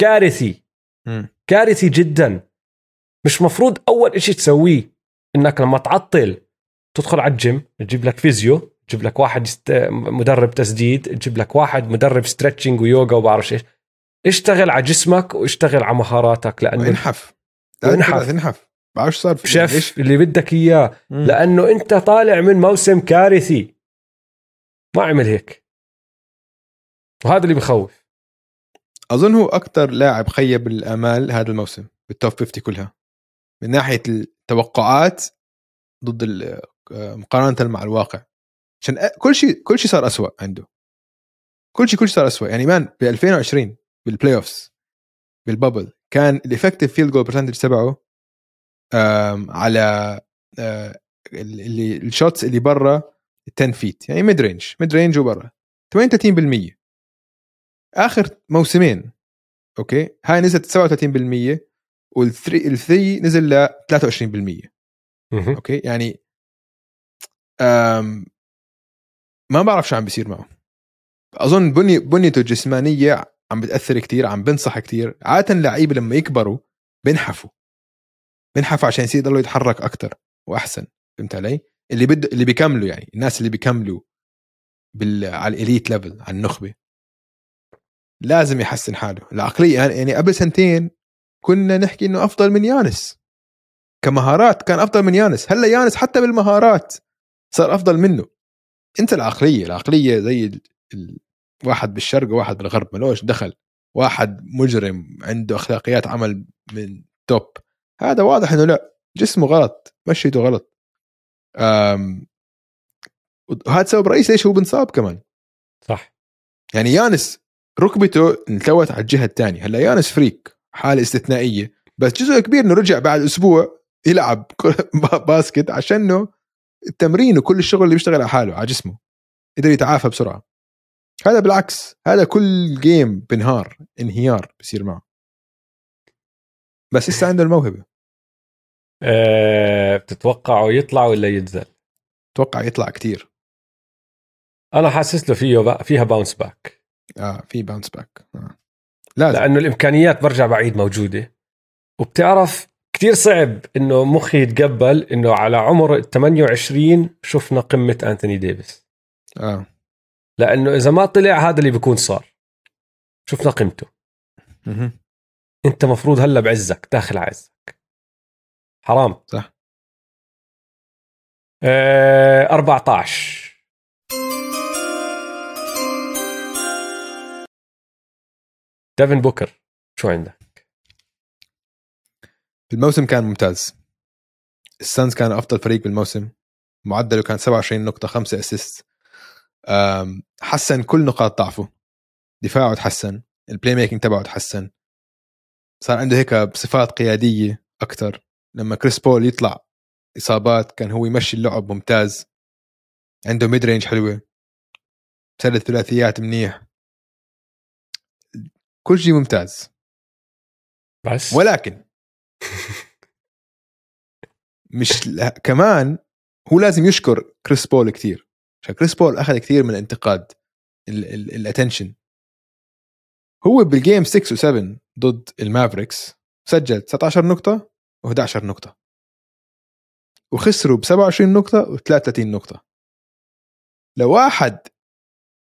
S1: كارثي.
S2: مم.
S1: كارثي جدا. مش مفروض أول إشي تسويه إنك لما تعطل تدخل على الجيم تجيب لك physio تجيب لك واحد. مدرب تسديد تجيب لك واحد مدرب stretching ويوغا وبعرفش إيش اشتغل على جسمك واشتغل على مهاراتك لأنه
S2: وانحف. انحف انحف بعرفش صار؟
S1: شف اللي بدك
S2: إياه.
S1: لأنه أنت طالع من موسم كارثي ما عمل هيك وهذا اللي بخوف
S2: أظن هو أكثر لاعب خيب الأمال هذا الموسم بال top 50 كلها من ناحية التوقعات ضد آه، مقارنة مع الواقع. عشان كل شيء كل شيء صار أسوأ عنده. كل شيء كل شيء صار أسوأ. يعني man ب 2020 بال playoffs بال bubble كان ال effective field goal percentage تبعه على آه، اللي ال shots اللي برا 10 feet يعني mid-range mid-range وبرا. 38% آخر موسمين okay؟ هاي نزلت 37% وال three ال three نزل ل 23%
S1: مهم.
S2: okay؟ يعني أم ما بعرف شو عم بيصير معه. أظن بني بنيته الجسمانية عم بتأثر كتير عم بنصح كتير. عادة اللعيبة لما يكبروا بنحفوا. بنحفوا عشان يصير يضلوا يتحرك أكثر وأحسن. فهمت علي؟ اللي بد اللي بيكملوا يعني الناس اللي بيكملوا بال... على ال elite level على النخبة. لازم يحسن حاله. العقلية يعني- يعني قبل سنتين كنا نحكي إنه أفضل من يانس. كمهارات كان أفضل من يانس. هلأ يانس حتى بالمهارات صار أفضل منه. أنت العقلية العقلية زي ال... ال... واحد بالشرق وواحد بالغرب ملوش دخل. واحد مجرم عنده أخلاقيات عمل من top. هذا واضح إنه لأ جسمه غلط مشيته غلط. أم... وهذا سبب رئيسي ليش هو؟ بنصاب كمان.
S1: صح.
S2: يعني يانس ركبته انتوت على الجهة الثانية هلأ يانس freak. حالة استثنائية. بس جزء كبير إنه رجع بعد أسبوع يلعب basket عشانه التمرين وكل الشغل اللي بيشتغل على حاله على جسمه. قدر يتعافى بسرعة. هذا بالعكس هذا كل game بنهار انهيار بصير معه. بس لسه عنده الموهبة.
S1: أه بتتوقعه يطلع ولا ينزل؟
S2: أتوقع يطلع كتير.
S1: أنا حاسس له فيه بقى فيها bounce back
S2: آه في bounce back آه. لازم.
S1: لأنه الإمكانيات برجع بعيد موجودة. وبتعرف كتير صعب إنه مخي يتقبل إنه على عمر 28 شفنا قمة أنتوني ديفيس.
S2: آه.
S1: لأنه إذا ما طلع هذا اللي بيكون صار. شفنا قيمته.
S2: مهم.
S1: أنت مفروض هلأ بعزك داخل عزك. حرام.
S2: صح.
S1: آه 14 ديفن بوكر شو عندك؟
S2: الموسم كان ممتاز. ال Suns كان أفضل فريق بالموسم. معدله كان 27 نقطة 5 assist حسن كل نقاط ضعفه. دفاعه تحسن ال playmaking تبعه تحسن. صار عنده هيك بصفات قيادية أكثر لما كريس بول يطلع إصابات كان هو يمشي اللعب ممتاز. عنده mid-range حلوة. سدد ثلاثيات منيح. كل شيء ممتاز.
S1: بس.
S2: ولكن مش ل- كمان هو لازم يشكر كريس بول كثير عشان كريس بول أخذ كثير من الانتقاد ال attention هو بال game 6 و7 ضد ال Mavericks سجل 19 نقطة و11 نقطة. وخسروا ب 27 نقطة و33 نقطة. لو واحد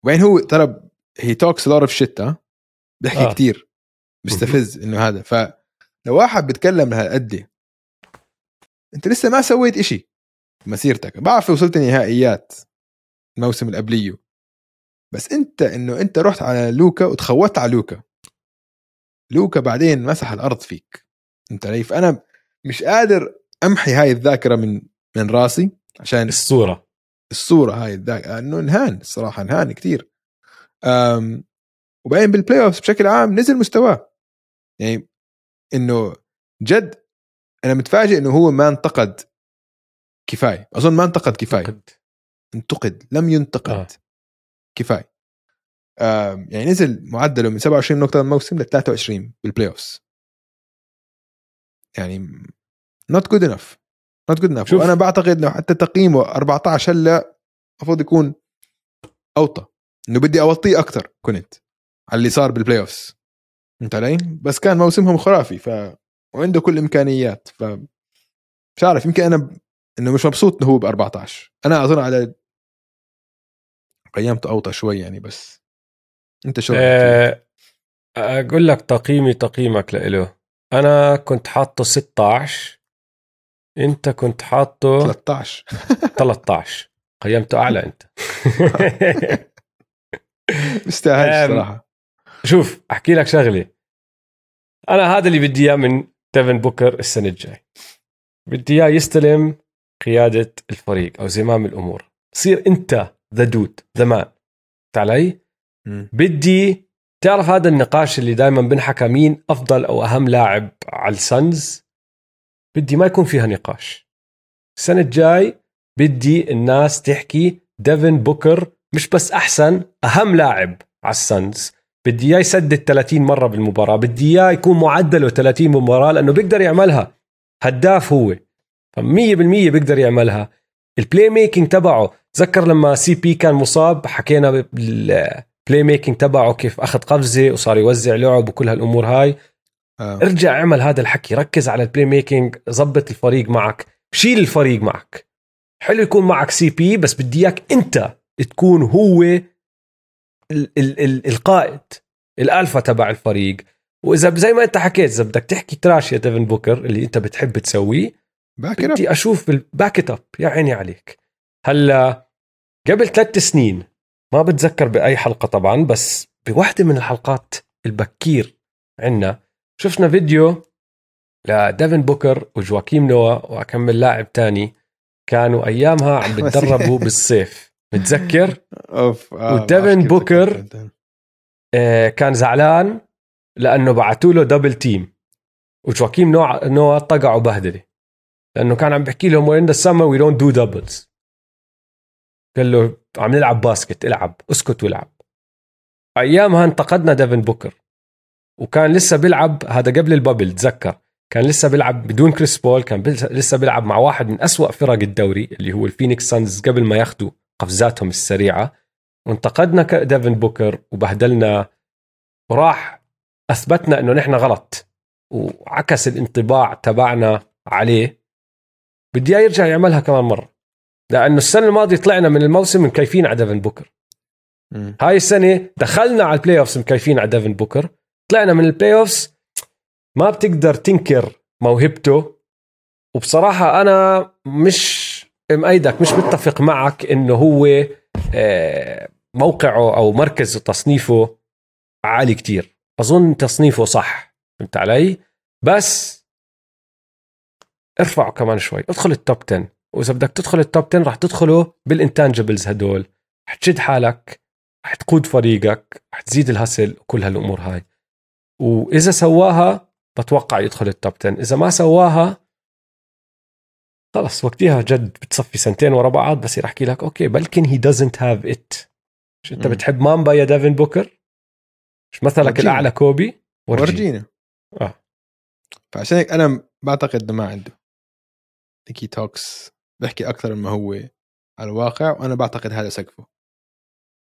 S2: وين هو ترى he talks a lot of shit بيحكي
S1: آه.
S2: كثير بيستفز إنه هذا. فلو واحد بيتكلم لهالقد أنت لسه ما سويت إشي مسيرتك بعرف وصلت نهائيات الموسم اللي قبليه. بس أنت إنه أنت رحت على لوكا وتخوت على لوكا. لوكا بعدين مسح الأرض فيك. أنت ليف أنا مش قادر أمحي هاي الذاكرة من من راسي عشان
S1: الصورة.
S2: الصورة هاي الذاكره إنه انهان الصراحة انهان كثير وبعدين بال playoff بشكل عام نزل مستواه. يعني إنه جد أنا متفاجئ إنه هو ما انتقد كفاية. أظن ما انتقد كفاية.
S1: أعتقد.
S2: انتقد. لم ينتقد
S1: آه.
S2: كفاية. يعني نزل معدله من 27 نقطة الموسم ل 23 بال playoffs يعني not good enough not good
S1: enough.
S2: وأنا بعتقد إنه حتى تقييمه 14 هلأ المفروض يكون أوطى. إنه بدي أوطيه أكثر كنت. على اللي صار بال playoffs فهمت علي؟ بس كان موسمهم خرافي ف وعنده كل الامكانيات ف مش عارف يمكن أنا ب... إنه مش مبسوط إنه هو ب 14 أنا أظن على قيمته أوطى شوي يعني بس أنت شو؟
S1: آه، أقول لك تقييمي تقييمك لإله. أنا كنت حاطه 16 أنت كنت حاطه
S2: 13
S1: 13 قيمته أعلى أنت.
S2: بيستاهلش
S1: أم،
S2: صراحة.
S1: شوف أحكي لك شغلة. أنا هذا اللي بدي إياه من ديفن بوكر السنة الجاي بدي إياه يستلم قيادة الفريق أو زمام الأمور. تصير أنت the dude the man علي. بدي تعرف هذا النقاش اللي دائما بنحكى مين أفضل أو أهم لاعب على السنز بدي ما يكون فيها نقاش. السنة الجاي بدي الناس تحكي ديفن بوكر مش بس أحسن أهم لاعب على السنز بدي إياه يسدد 30 مرة بالمباراة بدي إياه يكون معدله 30 مباراة لأنه بيقدر يعملها. هداف هو. ف 100% بيقدر يعملها. ال playmaking تبعه تذكر لما سي بي كان مصاب حكينا بال playmaking تبعه كيف أخذ قفزة وصار يوزع لعب وكل هالأمور هاي.
S2: آه.
S1: ارجع اعمل هذا الحكي ركز على ال playmaking زبط الفريق معك شيل الفريق معك. حلو يكون معك سي بي بس بدي إياك أنت تكون هو ال ال ال القائد الألفا تبع الفريق. وإذا زي ما أنت حكيت إذا بدك تحكي trash يا ديفن بوكر اللي أنت بتحب تسويه
S2: بوكر
S1: بدي أشوف ال back up يا عيني عليك. هلأ قبل ثلاث سنين ما بتذكر بأي حلقة طبعا بس بواحده من الحلقات البكير عنا شفنا فيديو لديفن بوكر وجواكيم نوا وكمل لاعب تاني كانوا أيامها عم بتدربوا بالصيف. متذكر؟
S2: أوف آه
S1: وديفن بوكر. آه، كان زعلان لأنه بعثوا له double team وجواكيم نوا نوا طقعوا بهدلة. لأنه كان عم بحكي لهم we in the summer we don't do doubles قال له عم نلعب باسكت العب اسكت والعب. ايامها انتقدنا ديفن بوكر. وكان لسه بيلعب هذا قبل ال bubble تذكر. كان لسه بيلعب بدون كريس بول كان لسه بيلعب مع واحد من أسوأ فرق الدوري اللي هو الفينيكس صنز قبل ما ياخذوا قفزاتهم السريعة. وانتقدنا ديفن بوكر وبهدلنا. وراح أثبتنا إنه نحن غلط. وعكس الانطباع تبعنا عليه. بدي إياه يرجع يعملها كمان مرة. لأنه السنة الماضية طلعنا من الموسم مكيفين على ديفن بوكر.
S2: مم.
S1: هاي السنة دخلنا على ال playoffs مكيفين على ديفن بوكر. طلعنا من ال playoffs ما بتقدر تنكر موهبته. وبصراحة أنا مش مأيدك مش متفق معك إنه هو آه، موقعه أو مركزه تصنيفه عالي كتير. أظن تصنيفه صح فهمت علي؟ بس ارفعه كمان شوي. ادخل ال top 10 وإذا بدك تدخل ال top 10 راح تدخله بال intangibles هدول. رح تشد حالك رح تقود فريقك رح تزيد ال hustle وكل هالأمور هاي. وإذا سواها بتوقع يدخل ال top 10 إذا ما سواها خلص وقتها جد بتصفي سنتين ورا بعض بس احكي لك أوكي بلكن هي دزنت هاف ات مش أنت
S2: مم.
S1: بتحب مامبا يا ديفن بوكر مش مثلك
S2: ورجينا.
S1: الأعلى كوبي
S2: ورجينا
S1: آه.
S2: فعشان هيك أنا بعتقد إنه ما عنده تيكي توكس بحكي أكثر مما هو على الواقع وأنا بعتقد هذا سقفه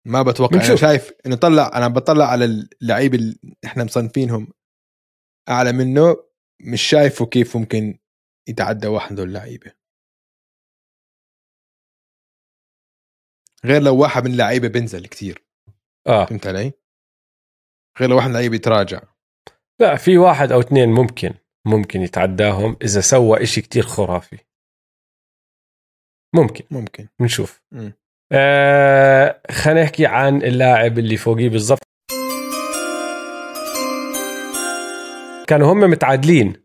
S2: ما بتوقع
S1: أنا.
S2: شايف إنه طلع أنا بطلع على اللعيبه اللي إحنا مصنفينهم أعلى منه مش شايفه كيف ممكن يتعدى واحد من اللعيبه غير لو واحد من اللعيبه بينزل كثير
S1: آه.
S2: فهمت علي؟ غير لو واحد من اللعيبه يتراجع.
S1: لا في واحد أو اثنين ممكن ممكن يتعداهم إذا سوى إشي كتير خرافي. ممكن.
S2: ممكن.
S1: بنشوف.
S2: مم.
S1: آه خلينا نحكي عن اللاعب اللي فوقيه بالضبط. كانوا هم متعادلين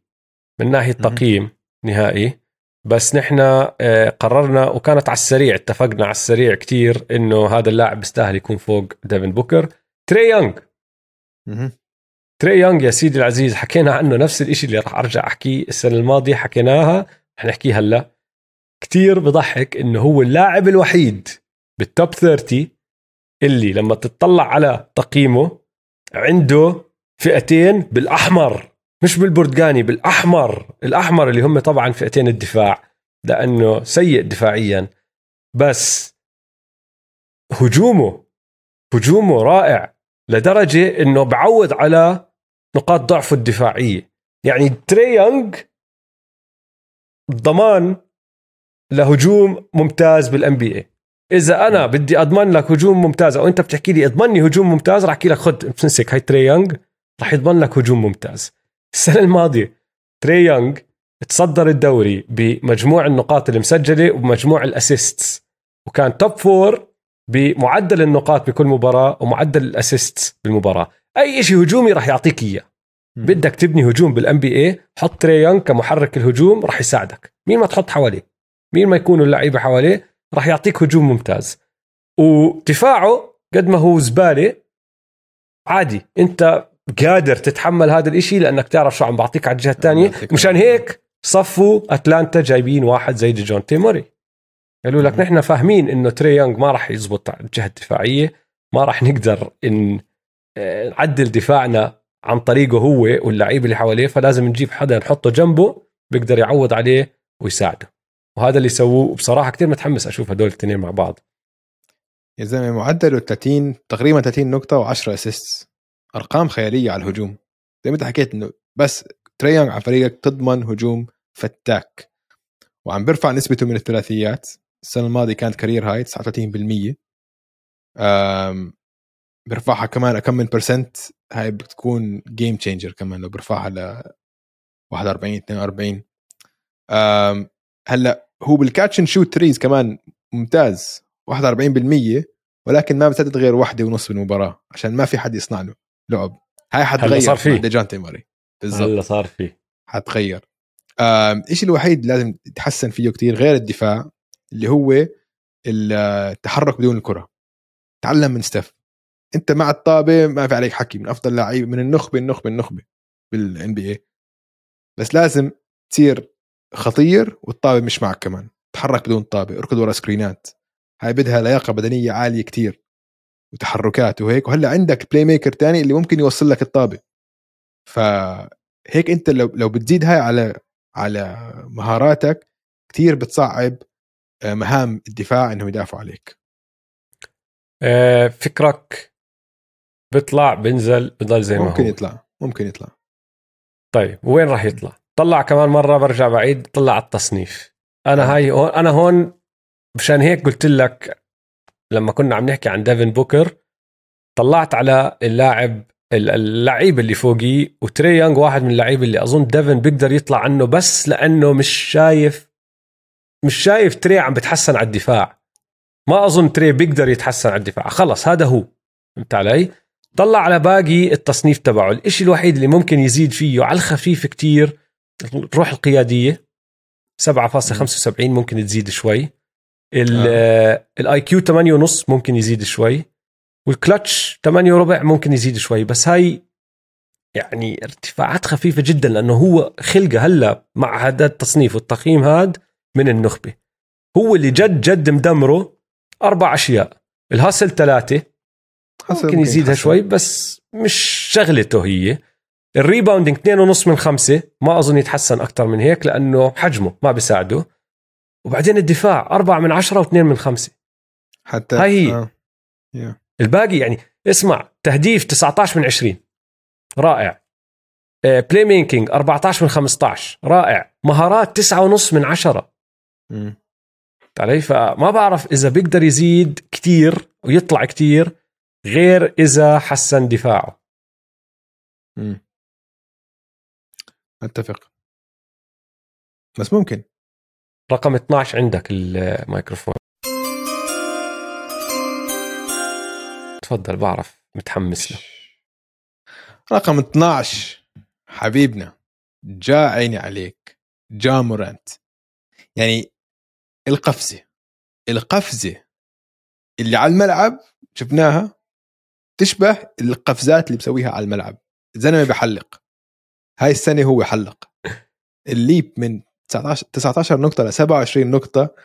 S1: من
S2: ناحية.
S1: تقييم. نهائي. بس نحن آه قررنا وكانت على السريع اتفقنا على السريع كتير إنه هذا اللاعب بيستاهل يكون فوق ديفن بوكر. تري يونغ. تري يونغ يا سيدي العزيز حكينا عنه نفس الإشي اللي راح أرجع أحكيه السنة الماضية حكيناها رح نحكيه هلا. كتير بضحك إنه هو اللاعب الوحيد بال top 30 اللي لما تطلع على تقييمه عنده فئتين بالأحمر. مش بالبرتقاني بالأحمر. الأحمر اللي هم طبعا فئتين الدفاع لأنه سيء دفاعيا. بس هجومه هجومه رائع لدرجة إنه بعوض على نقاط ضعفه الدفاعية. يعني تري يونغ ضمان لهجوم ممتاز بالان بي اي إذا أنا بدي أضمن لك هجوم ممتاز أو أنت بتحكي لي اضمن لي هجوم ممتاز راح أحكي لك خد امسك هاي تري يونغ يضمن لك هجوم ممتاز. السنة الماضية تري يونغ تصدر الدوري بمجموع النقاط المسجلة وبمجموع ال assists. وكان top four بمعدل النقاط بكل مباراة ومعدل ال assists بالمباراة. أي شيء هجومي راح يعطيك إياه. بدك تبني هجوم بال NBA حط تري يونغ كمحرك الهجوم راح يساعدك. مين ما تحط حواليه؟ مين ما يكونوا اللعيبة حواليه راح يعطيك هجوم ممتاز. ودفاعه قد ما هو زبالة عادي. أنت قادر تتحمل هذا الإشي لأنك تعرف شو عم بعطيك على الجهة
S2: الثانية.
S1: مشان هيك صفوا أتلانتا جايبين واحد زي جون تيموري. قالوا لك. نحن فاهمين إنه تري يونغ ما راح يزبط على الجهة الدفاعية ما راح نقدر إن آه، نعدل دفاعنا عن طريقه هو واللعيبه اللي حواليه فلازم نجيب حدا نحطه جنبه بيقدر يعوض عليه ويساعده. وهذا اللي سووه وبصراحه كتير متحمس أشوف هدول الاثنين مع بعض.
S2: يا زلمة معدله 30 تقريبا 30 نقطة و10 assist أرقام خيالية على الهجوم. زي ما انت حكيت إنه بس تري يونغ على فريقك تضمن هجوم فتاك. وعم بيرفع نسبته من الثلاثيات. السنة الماضية كانت career high 39% أم بيرفعها كمان كم من percent هاي بتكون game changer كمان لو بيرفعها ل 41 42 أم هلأ هو بال catch and shoot threes كمان ممتاز. 41% ولكن ما بسدد غير واحدة ونص بالمباراة. عشان ما في حد يصنع له. لعب. هاي حتغير
S1: صار فيه.
S2: ديجانتي موراي بالضبط.
S1: هلا صار فيه.
S2: حتغير. الشيء الوحيد لازم يتحسن فيه كتير غير الدفاع اللي هو التحرك بدون الكرة. تعلم من ستيف. أنت مع الطابة ما في عليك حكي من أفضل لعيب من النخبة النخبة النخبة بال NBA بس لازم تصير خطير والطابة مش معك كمان. تحرك بدون طابة اركض ورا سكرينات. هاي بدها لياقة بدنية عالية كتير. وتحركات وهيك وهلأ عندك playmaker تاني اللي ممكن يوصل لك الطابة. فهيك أنت لو لو بتزيد هاي على على مهاراتك كتير بتصعب آه، مهام الدفاع إنهم يدافعوا عليك.
S1: آه، فكرك بيطلع بنزل بضل زي ما
S2: ممكن
S1: هو.
S2: يطلع ممكن يطلع.
S1: طيب وين راح يطلع؟ طلع كمان مرة برجع بعيد طلع على التصنيف. أنا هاي هون أنا هون مشان هيك قلت لك لما كنا عم نحكي عن ديفن بوكر طلعت على اللاعب اللعيب اللي فوقيه وتري يونغ واحد من اللعيبة اللي أظن ديفن بيقدر يطلع عنه بس لأنه مش شايف مش شايف تري عم بتحسن على الدفاع. ما أظن تري بيقدر يتحسن على الدفاع. خلص هذا هو. فهمت علي؟ طلع على باقي التصنيف تبعه. الإشي الوحيد اللي ممكن يزيد فيه على الخفيف كتير الروح القيادية 7.75 ممكن تزيد شوي. ال IQ 8 ونص ممكن يزيد شوي والكلتش 8 وربع ممكن يزيد شوي بس هاي يعني ارتفاعات خفيفة جدا لأنه هو خلقه هلأ مع هذا التصنيف والتقييم هاد من النخبة. هو اللي جد جد مدمره أربع أشياء ال hustle ثلاثة ممكن يزيدها
S2: يحسن.
S1: شوي بس مش شغلته هي. ال rebounding 2.5 من خمسة ما أظن يتحسن أكثر من هيك لأنه حجمه ما بيساعده. وبعدين الدفاع أربعة من عشرة واثنين من خمسة
S2: حتى
S1: هاي هي.
S2: آه. yeah.
S1: الباقي يعني اسمع تهديف 19 من 20 رائع playmaking 14 من 15 رائع مهارات 9.5 من 10
S2: مم.
S1: علي فما بعرف إذا بيقدر يزيد كتير ويطلع كتير غير إذا حسن دفاعه
S2: مم. أتفق بس ممكن
S1: رقم 12 عندك الميكروفون. تفضل بعرف متحمس له.
S2: رقم 12 حبيبنا جا عيني عليك جا مورانت يعني القفزة القفزة اللي على الملعب شفناها تشبه القفزات اللي بسويها على الملعب. زلمة بحلق. هاي السنة هو حلق الليب من 19 19 نقطة ل 27 نقطة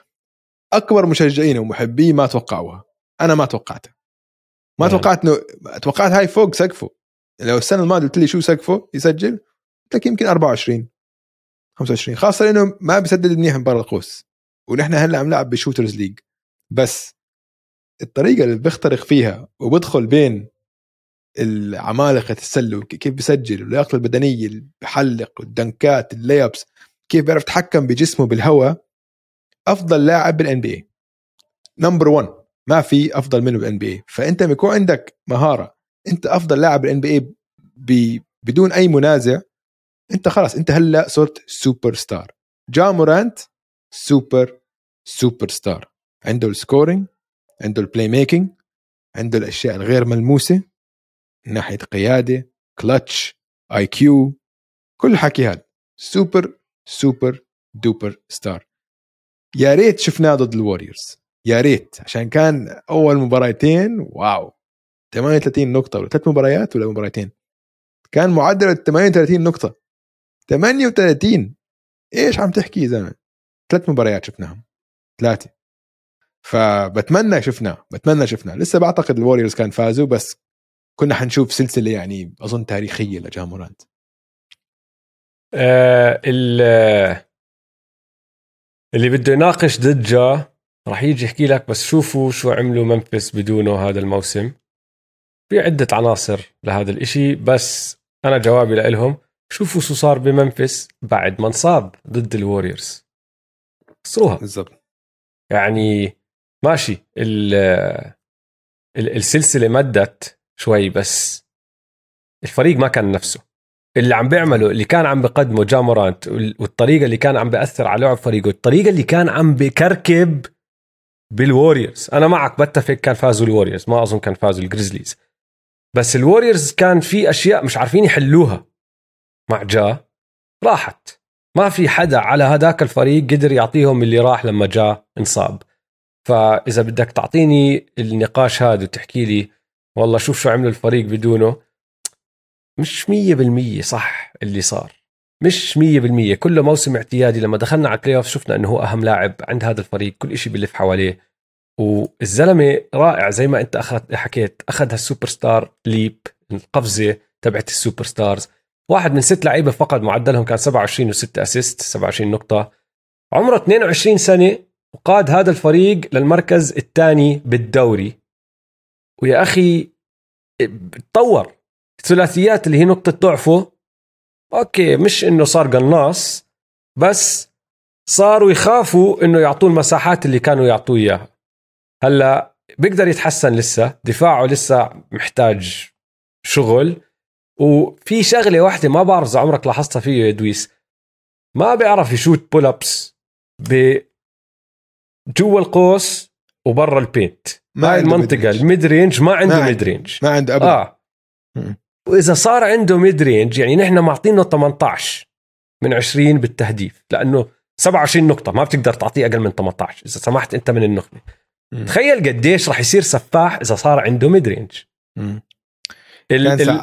S2: أكبر مشجعين ومحبيه ما توقعوها. أنا ما توقعتها. ما
S1: نعم.
S2: توقعت انه توقعت هاي فوق سقفه. لو السنة الماضية قلت لي شو سقفه يسجل؟ قلت لك يمكن 24 25 خاصة لأنه ما بيسدد منيح من برا القوس. ونحن هلأ عم نلعب ب shooters league. بس الطريقة اللي بيخترق فيها وبدخل بين العمالقة السلة كيف بيسجل واللياقة البدنية اللي بحلق والدنكات ال layups كيف بيعرف يتحكم بجسمه بالهواء؟ أفضل لاعب بال NBA number 1 ما في أفضل منه بال NBA فانت بيكون عندك مهارة أنت أفضل لاعب بال NBA بدون أي منازع أنت خلاص أنت هلأ صرت سوبر ستار جا مورانت super superstar عنده ال scoring عنده ال playmaking عنده الأشياء الغير ملموسة من ناحية قيادة clutch IQ كل الحكي هذا. super super duper star يا ريت شفناه ضد الوريورز. يا ريت. عشان كان أول مباراتين wow. 38 نقطة ولا ثلاث مباريات ولا مباراتين؟ كان معدل 38 نقطة. 38 إيش عم تحكي يا زلمة؟ ثلاث مباريات شفناهم. ثلاثة. فبتمنى شفناه. بتمنى شفناه. لسه بعتقد الوريورز كان فازوا بس كنا حنشوف سلسلة يعني أظن تاريخية لجامورانت
S1: آه ال- اللي بده يناقش ضد جا راح يجي يحكي لك بس شوفوا شو عملوا منفس بدونه هذا الموسم. في عدة عناصر لهذا الإشي بس أنا جوابي لهم شوفوا شو صار بمنفس بعد ما انصاب ضد الوريورز. خسروها.
S2: بالضبط.
S1: يعني ماشي ال ال- السلسلة مدت شوي بس الفريق ما كان نفسه. اللي عم بيعمله اللي كان عم بقدمه جا مورانت وال- والطريقة اللي كان عم بأثر على لعب فريقه الطريقة اللي كان عم بكركب بالوريورز أنا معك بتفق كان فازوا الوريورز ما أظن كان فازوا الجريزليز بس الوريورز كان في أشياء مش عارفين يحلوها. مع جا راحت. ما في حدا على هذاك الفريق قدر يعطيهم اللي راح لما جا انصاب. فإذا بدك تعطيني النقاش هذا وتحكي لي والله شوف شو عمل الفريق بدونه. مش مية بالمية صح اللي صار. مش مية بالمية. كله موسم اعتيادي لما دخلنا على ال playoff شفنا إنه هو أهم لاعب عند هذا الفريق كل إشي بلف حواليه. والزلمة رائع زي ما أنت اخذ حكيت أخذ هال superstar leap القفزة تبعت ال superstars واحد من ست لعيبة فقد معدلهم كان 27 و6 assist 27 نقطة. عمره 22 سنة وقاد هذا الفريق للمركز الثاني بالدوري. ويا أخي تطور الثلاثيات اللي هي نقطة ضعفه أوكي مش إنه صار قناص بس صاروا يخافوا إنه يعطوه المساحات اللي كانوا يعطوه إياها هلأ بيقدر يتحسن لسه دفاعه لسه محتاج شغل وفي شغلة واحدة ما بعرف إذا عمرك لاحظتها فيه يا دويس ما بيعرف يشوت pull ups ب جوا القوس وبرا ال paint
S2: ما
S1: هاي
S2: المنطقة.
S1: ال
S2: mid range
S1: ما عنده
S2: mid.
S1: range
S2: ما عنده
S1: أبدا
S2: مم.
S1: وإذا صار عنده mid range يعني نحن معطينه 18 من 20 بالتهديف لأنه 27 نقطة ما بتقدر تعطيه أقل من 18 إذا سمحت أنت من النخبه. تخيل قديش راح يصير سفاح إذا صار عنده mid
S2: range.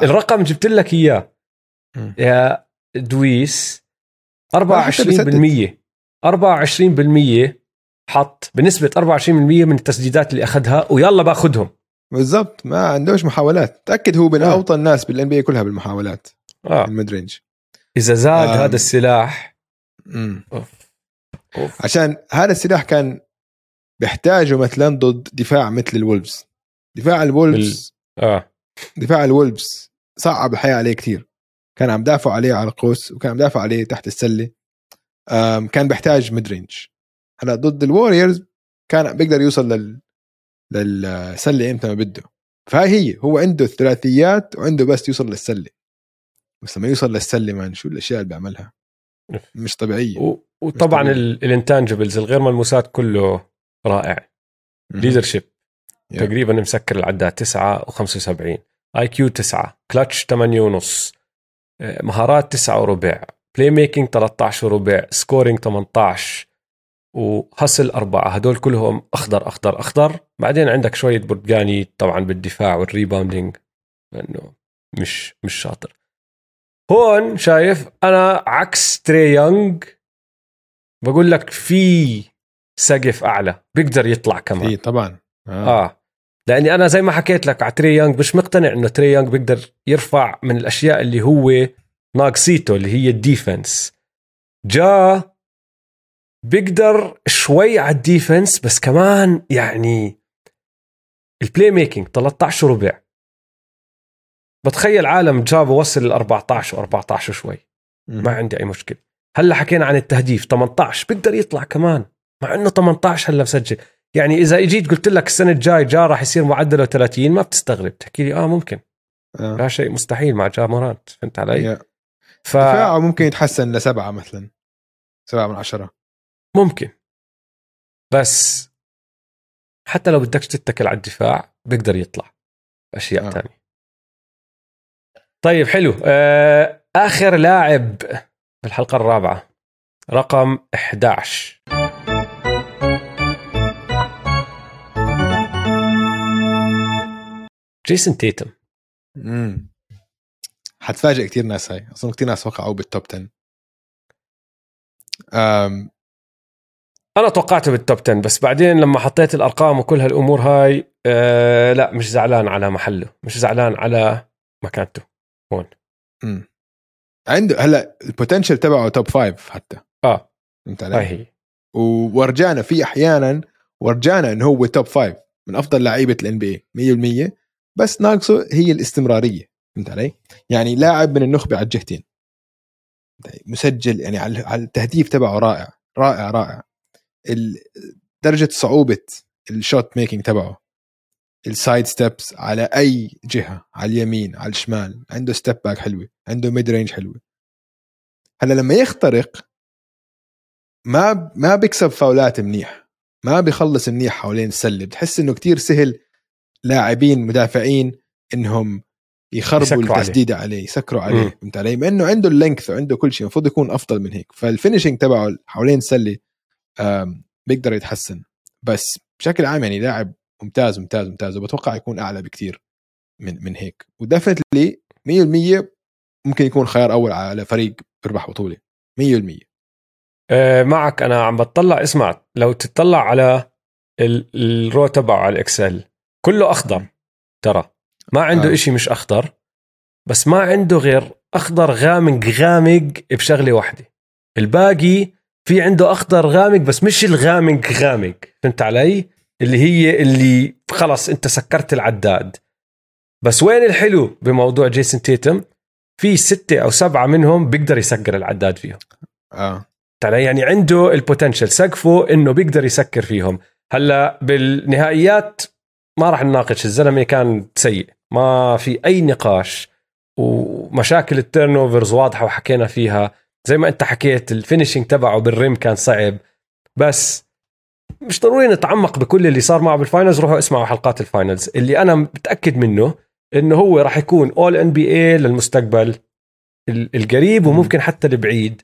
S1: الرقم جبت لك
S2: إياه.
S1: يا دويس
S2: ما حتى
S1: 24% 24% حط بنسبة 24% من التسديدات اللي أخذها ويلا باخذهم.
S2: بالضبط ما عندوش محاولات تأكد هو من
S1: آه.
S2: أوطى الناس بال NBA كلها بالمحاولات
S1: آه.
S2: ال mid range
S1: إذا زاد
S2: آم.
S1: هذا السلاح
S2: مم.
S1: أوف. أوف.
S2: عشان هذا السلاح كان بيحتاجه مثلا ضد دفاع مثل ال Wolves دفاع ال Wolves
S1: آه
S2: دفاع ال Wolves صعب الحياة عليه كثير كان عم دافعوا عليه على القوس وكان عم دافع عليه تحت السلة كان بيحتاج mid range هلأ ضد ال Warriors كان بيقدر يوصل لل للسلة إمتى ما بده. فهاي هي هو عنده الثلاثيات وعنده بس يوصل للسلة. بس لما يوصل للسلة man شو الأشياء اللي بيعملها؟ مش طبيعية.
S1: و- وطبعا.
S2: ال
S1: intangibles الغير ملموسات كله رائع.
S2: leadership.
S1: تقريبا مسكر العداد 9 و75 IQ 9 كلتش 8 ونص. آه، مهارات 9 وربع. playmaking 13 وربع. scoring 18 و hustle أربعة هدول كلهم أخضر أخضر أخضر. بعدين عندك شوية برتقاني طبعا بالدفاع وال rebounding لأنه مش مش شاطر. هون شايف أنا عكس تري يونغ بقول لك في سقف أعلى بيقدر يطلع كمان.
S2: في طبعا. آه.
S1: آه. لأني أنا زي ما حكيت لك على تري يونغ مش مقتنع إنه تري يونغ بيقدر يرفع من الأشياء اللي هو ناقصيته اللي هي ال defense. Ja بيقدر شوي على ال defense بس كمان يعني ال playmaking 13 ربع بتخيل عالم جاب وصل ال 14 و14 شوي. ما عندي أي مشكلة هلأ حكينا عن التهديف 18 بيقدر يطلع كمان مع إنه 18 هلأ مسجل يعني إذا إجيت قلت لك السنة الجاي جا راح يصير معدله 30 ما بتستغرب تحكي لي آه ممكن
S2: آه.
S1: لا شيء مستحيل مع جامورانت فهمت علي؟
S2: Yeah.
S1: ف
S2: ممكن يتحسن لسبعة مثلا سبعة من عشرة
S1: ممكن. بس حتى لو بدكش تتكل على الدفاع بيقدر يطلع. أشياء
S2: آه.
S1: تانية. طيب حلو. آه آخر لاعب في الحلقة الرابعة. رقم 11 جيسون تيتم.
S2: امم حتفاجئ كثير ناس هاي. أصلا كثير ناس وقعوا بال top 10 أم
S1: أنا توقعته بال top 10 بس بعدين لما حطيت الأرقام وكل هالأمور هاي آه لا مش زعلان على محله مش زعلان على مكانته. هون.
S2: مم. عنده هلا ال potential تبعه top five حتى.
S1: آه.
S2: فهمت علي؟
S1: هي.
S2: وورجانا في أحيانا ورجانا إنه هو top five من أفضل لعيبة ال NBA 100% بس ناقصه هي الاستمرارية. فهمت علي؟ يعني لاعب من النخبة على الجهتين. مسجل يعني على التهديف تبعه رائع رائع رائع. درجة صعوبة ال shot making تبعه ال side steps على أي جهة على اليمين على الشمال عنده step back حلوة عنده mid range حلوة هلأ لما يخترق ما ما بيكسب فاولات منيح ما بيخلص منيح حوالين السلة بتحس إنه كتير سهل لاعبين مدافعين إنهم يخربوا
S1: يسكروا عليه.
S2: التسديده عليه يسكروا عليه. فهمت علي؟ مع إنه عنده ال length وعنده كل شيء المفروض يكون أفضل من هيك فال finishing تبعه حوالين السلة بيقدر يتحسن. بس بشكل عام يعني لاعب ممتاز ممتاز ممتاز وبتوقع يكون أعلى بكتير من من هيك. ودفنتلي 100% ممكن يكون خيار أول على فريق بيربح بطولة. 100%
S1: آه معك. أنا عم بتطلع اسمع لو تطلع على ال- الرو تبعه على الإكسل كله أخضر ترى. ما عنده.
S2: آه.
S1: إشي مش أخضر بس ما عنده غير أخضر غامق غامق بشغلة واحدة. الباقي في عنده أخضر غامق بس مش الغامق غامق. فهمت علي؟ اللي هي اللي خلص أنت سكرت العداد. بس وين الحلو بموضوع جيسون تيتم؟ في ستة أو سبعة منهم بيقدر يسكر العداد فيهم.
S2: آه.
S1: علي؟ يعني عنده البوتنشل سقفه إنه بيقدر يسكر فيهم. هلا بالنهائيات ما راح نناقش. الزلمة كان سيء. ما في أي نقاش. ومشاكل ال turnovers واضحة وحكينا فيها. زي ما انت حكيت ال finishing تبعه بال rim كان صعب. بس مش ضروري نتعمق بكل اللي صار معه بال finals روحوا اسمعوا حلقات ال finals اللي أنا متأكد منه إنه هو راح يكون all NBA للمستقبل ال- القريب وممكن حتى البعيد.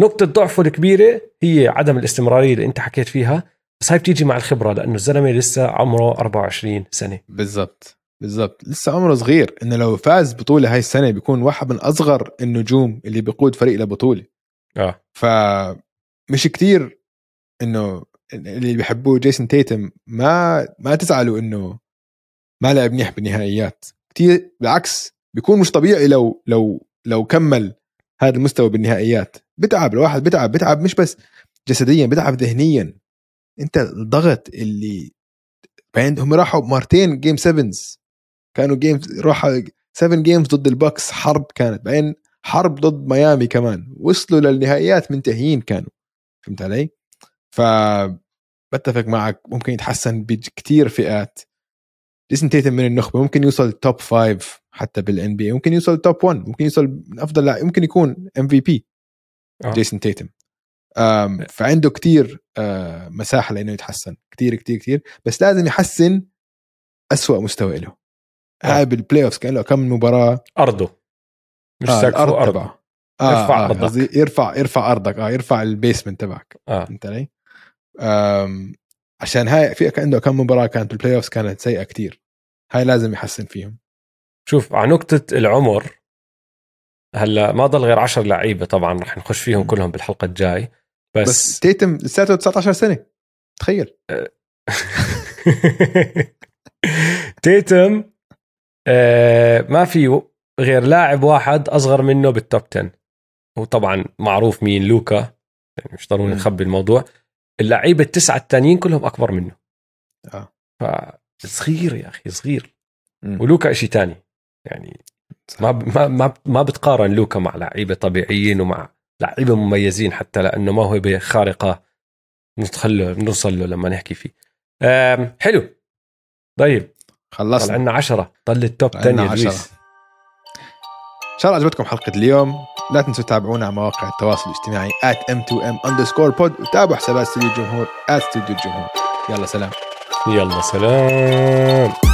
S1: نقطة ضعفه الكبيرة هي عدم الاستمرارية اللي أنت حكيت فيها بس هاي بتيجي مع الخبرة لأنه الزلمة لسه عمره 24 سنة.
S2: بالضبط. بالضبط. لسه عمره صغير. إنه لو فاز بطولة هاي السنة بيكون واحد من أصغر النجوم اللي بيقود فريق لبطولة.
S1: آه.
S2: فمش كتير إنه اللي بيحبوه جيسون تيتم ما ما تزعلوا إنه ما لعب منيح بالنهائيات. كتير بالعكس بيكون مش طبيعي لو لو لو كمل هذا المستوى بالنهائيات. بتعب الواحد بتعب بتعب مش بس جسديا بتعب ذهنيا. أنت الضغط اللي بعدين هم راحوا مرتين game 7 كانوا game راحوا 7 games ضد ال Bucks حرب كانت. بعدين حرب ضد ميامي كمان. وصلوا للنهائيات منتهيين كانوا. فهمت علي؟ ف بتفق معك ممكن يتحسن بكثير فئات. جيسون تيتم من النخبة. ممكن يوصل top five حتى بال NBA ممكن يوصل top 1 ممكن يوصل من أفضل لاعب. ممكن يكون MVP
S1: آه.
S2: جيسون تيتم. فعنده كتير آه، مساحة لإنه يتحسن. كتير كتير كتير. بس لازم يحسن أسوأ مستوى له.
S1: آه.
S2: هاي بال playoff كان له كم مباراة؟
S1: أرضه. مش
S2: آه
S1: سقفه
S2: أرضه. آه
S1: يرفع
S2: آه. قصدي يرفع يرفع أرضك. آه يرفع ال basement تبعك.
S1: آه.
S2: فهمت علي؟ عشان هاي في عنده كم مباراة كانت بال playoff كانت سيئة كتير. هاي لازم يحسن فيهم.
S1: شوف على نقطة العمر هلا ما ضل غير 10 لعيبة طبعا رح نخش فيهم كلهم بالحلقة الجاي. بس,
S2: بس تيتم لساته 19 سنة. تخيل.
S1: تيتم آه ما في غير لاعب واحد أصغر منه بالتوب 10 وطبعا معروف مين لوكا. يعني مش ضروري. نخبي الموضوع. اللعيبة التسعة الثانيين كلهم أكبر منه.
S2: آه.
S1: فصغير يا أخي صغير.
S2: مم.
S1: ولوكا شيء تاني. يعني ما ما ما ما بتقارن لوكا مع لعيبة طبيعيين ومع لعيبة مميزين حتى لأنه موهبه خارقه ندخل له نوصل له لما نحكي فيه. حلو. طيب. طلع
S2: خلصنا.
S1: عندنا 10 ضل التوب 10
S2: عنا
S1: يا. دويس
S2: إن شاء الله عجبتكم حلقة اليوم. لا تنسوا تتابعونا على مواقع التواصل الاجتماعي m2m underscore pod وتابعوا حسابات استوديو الجمهور استوديو الجمهور. يلا سلام.
S1: يلا سلام.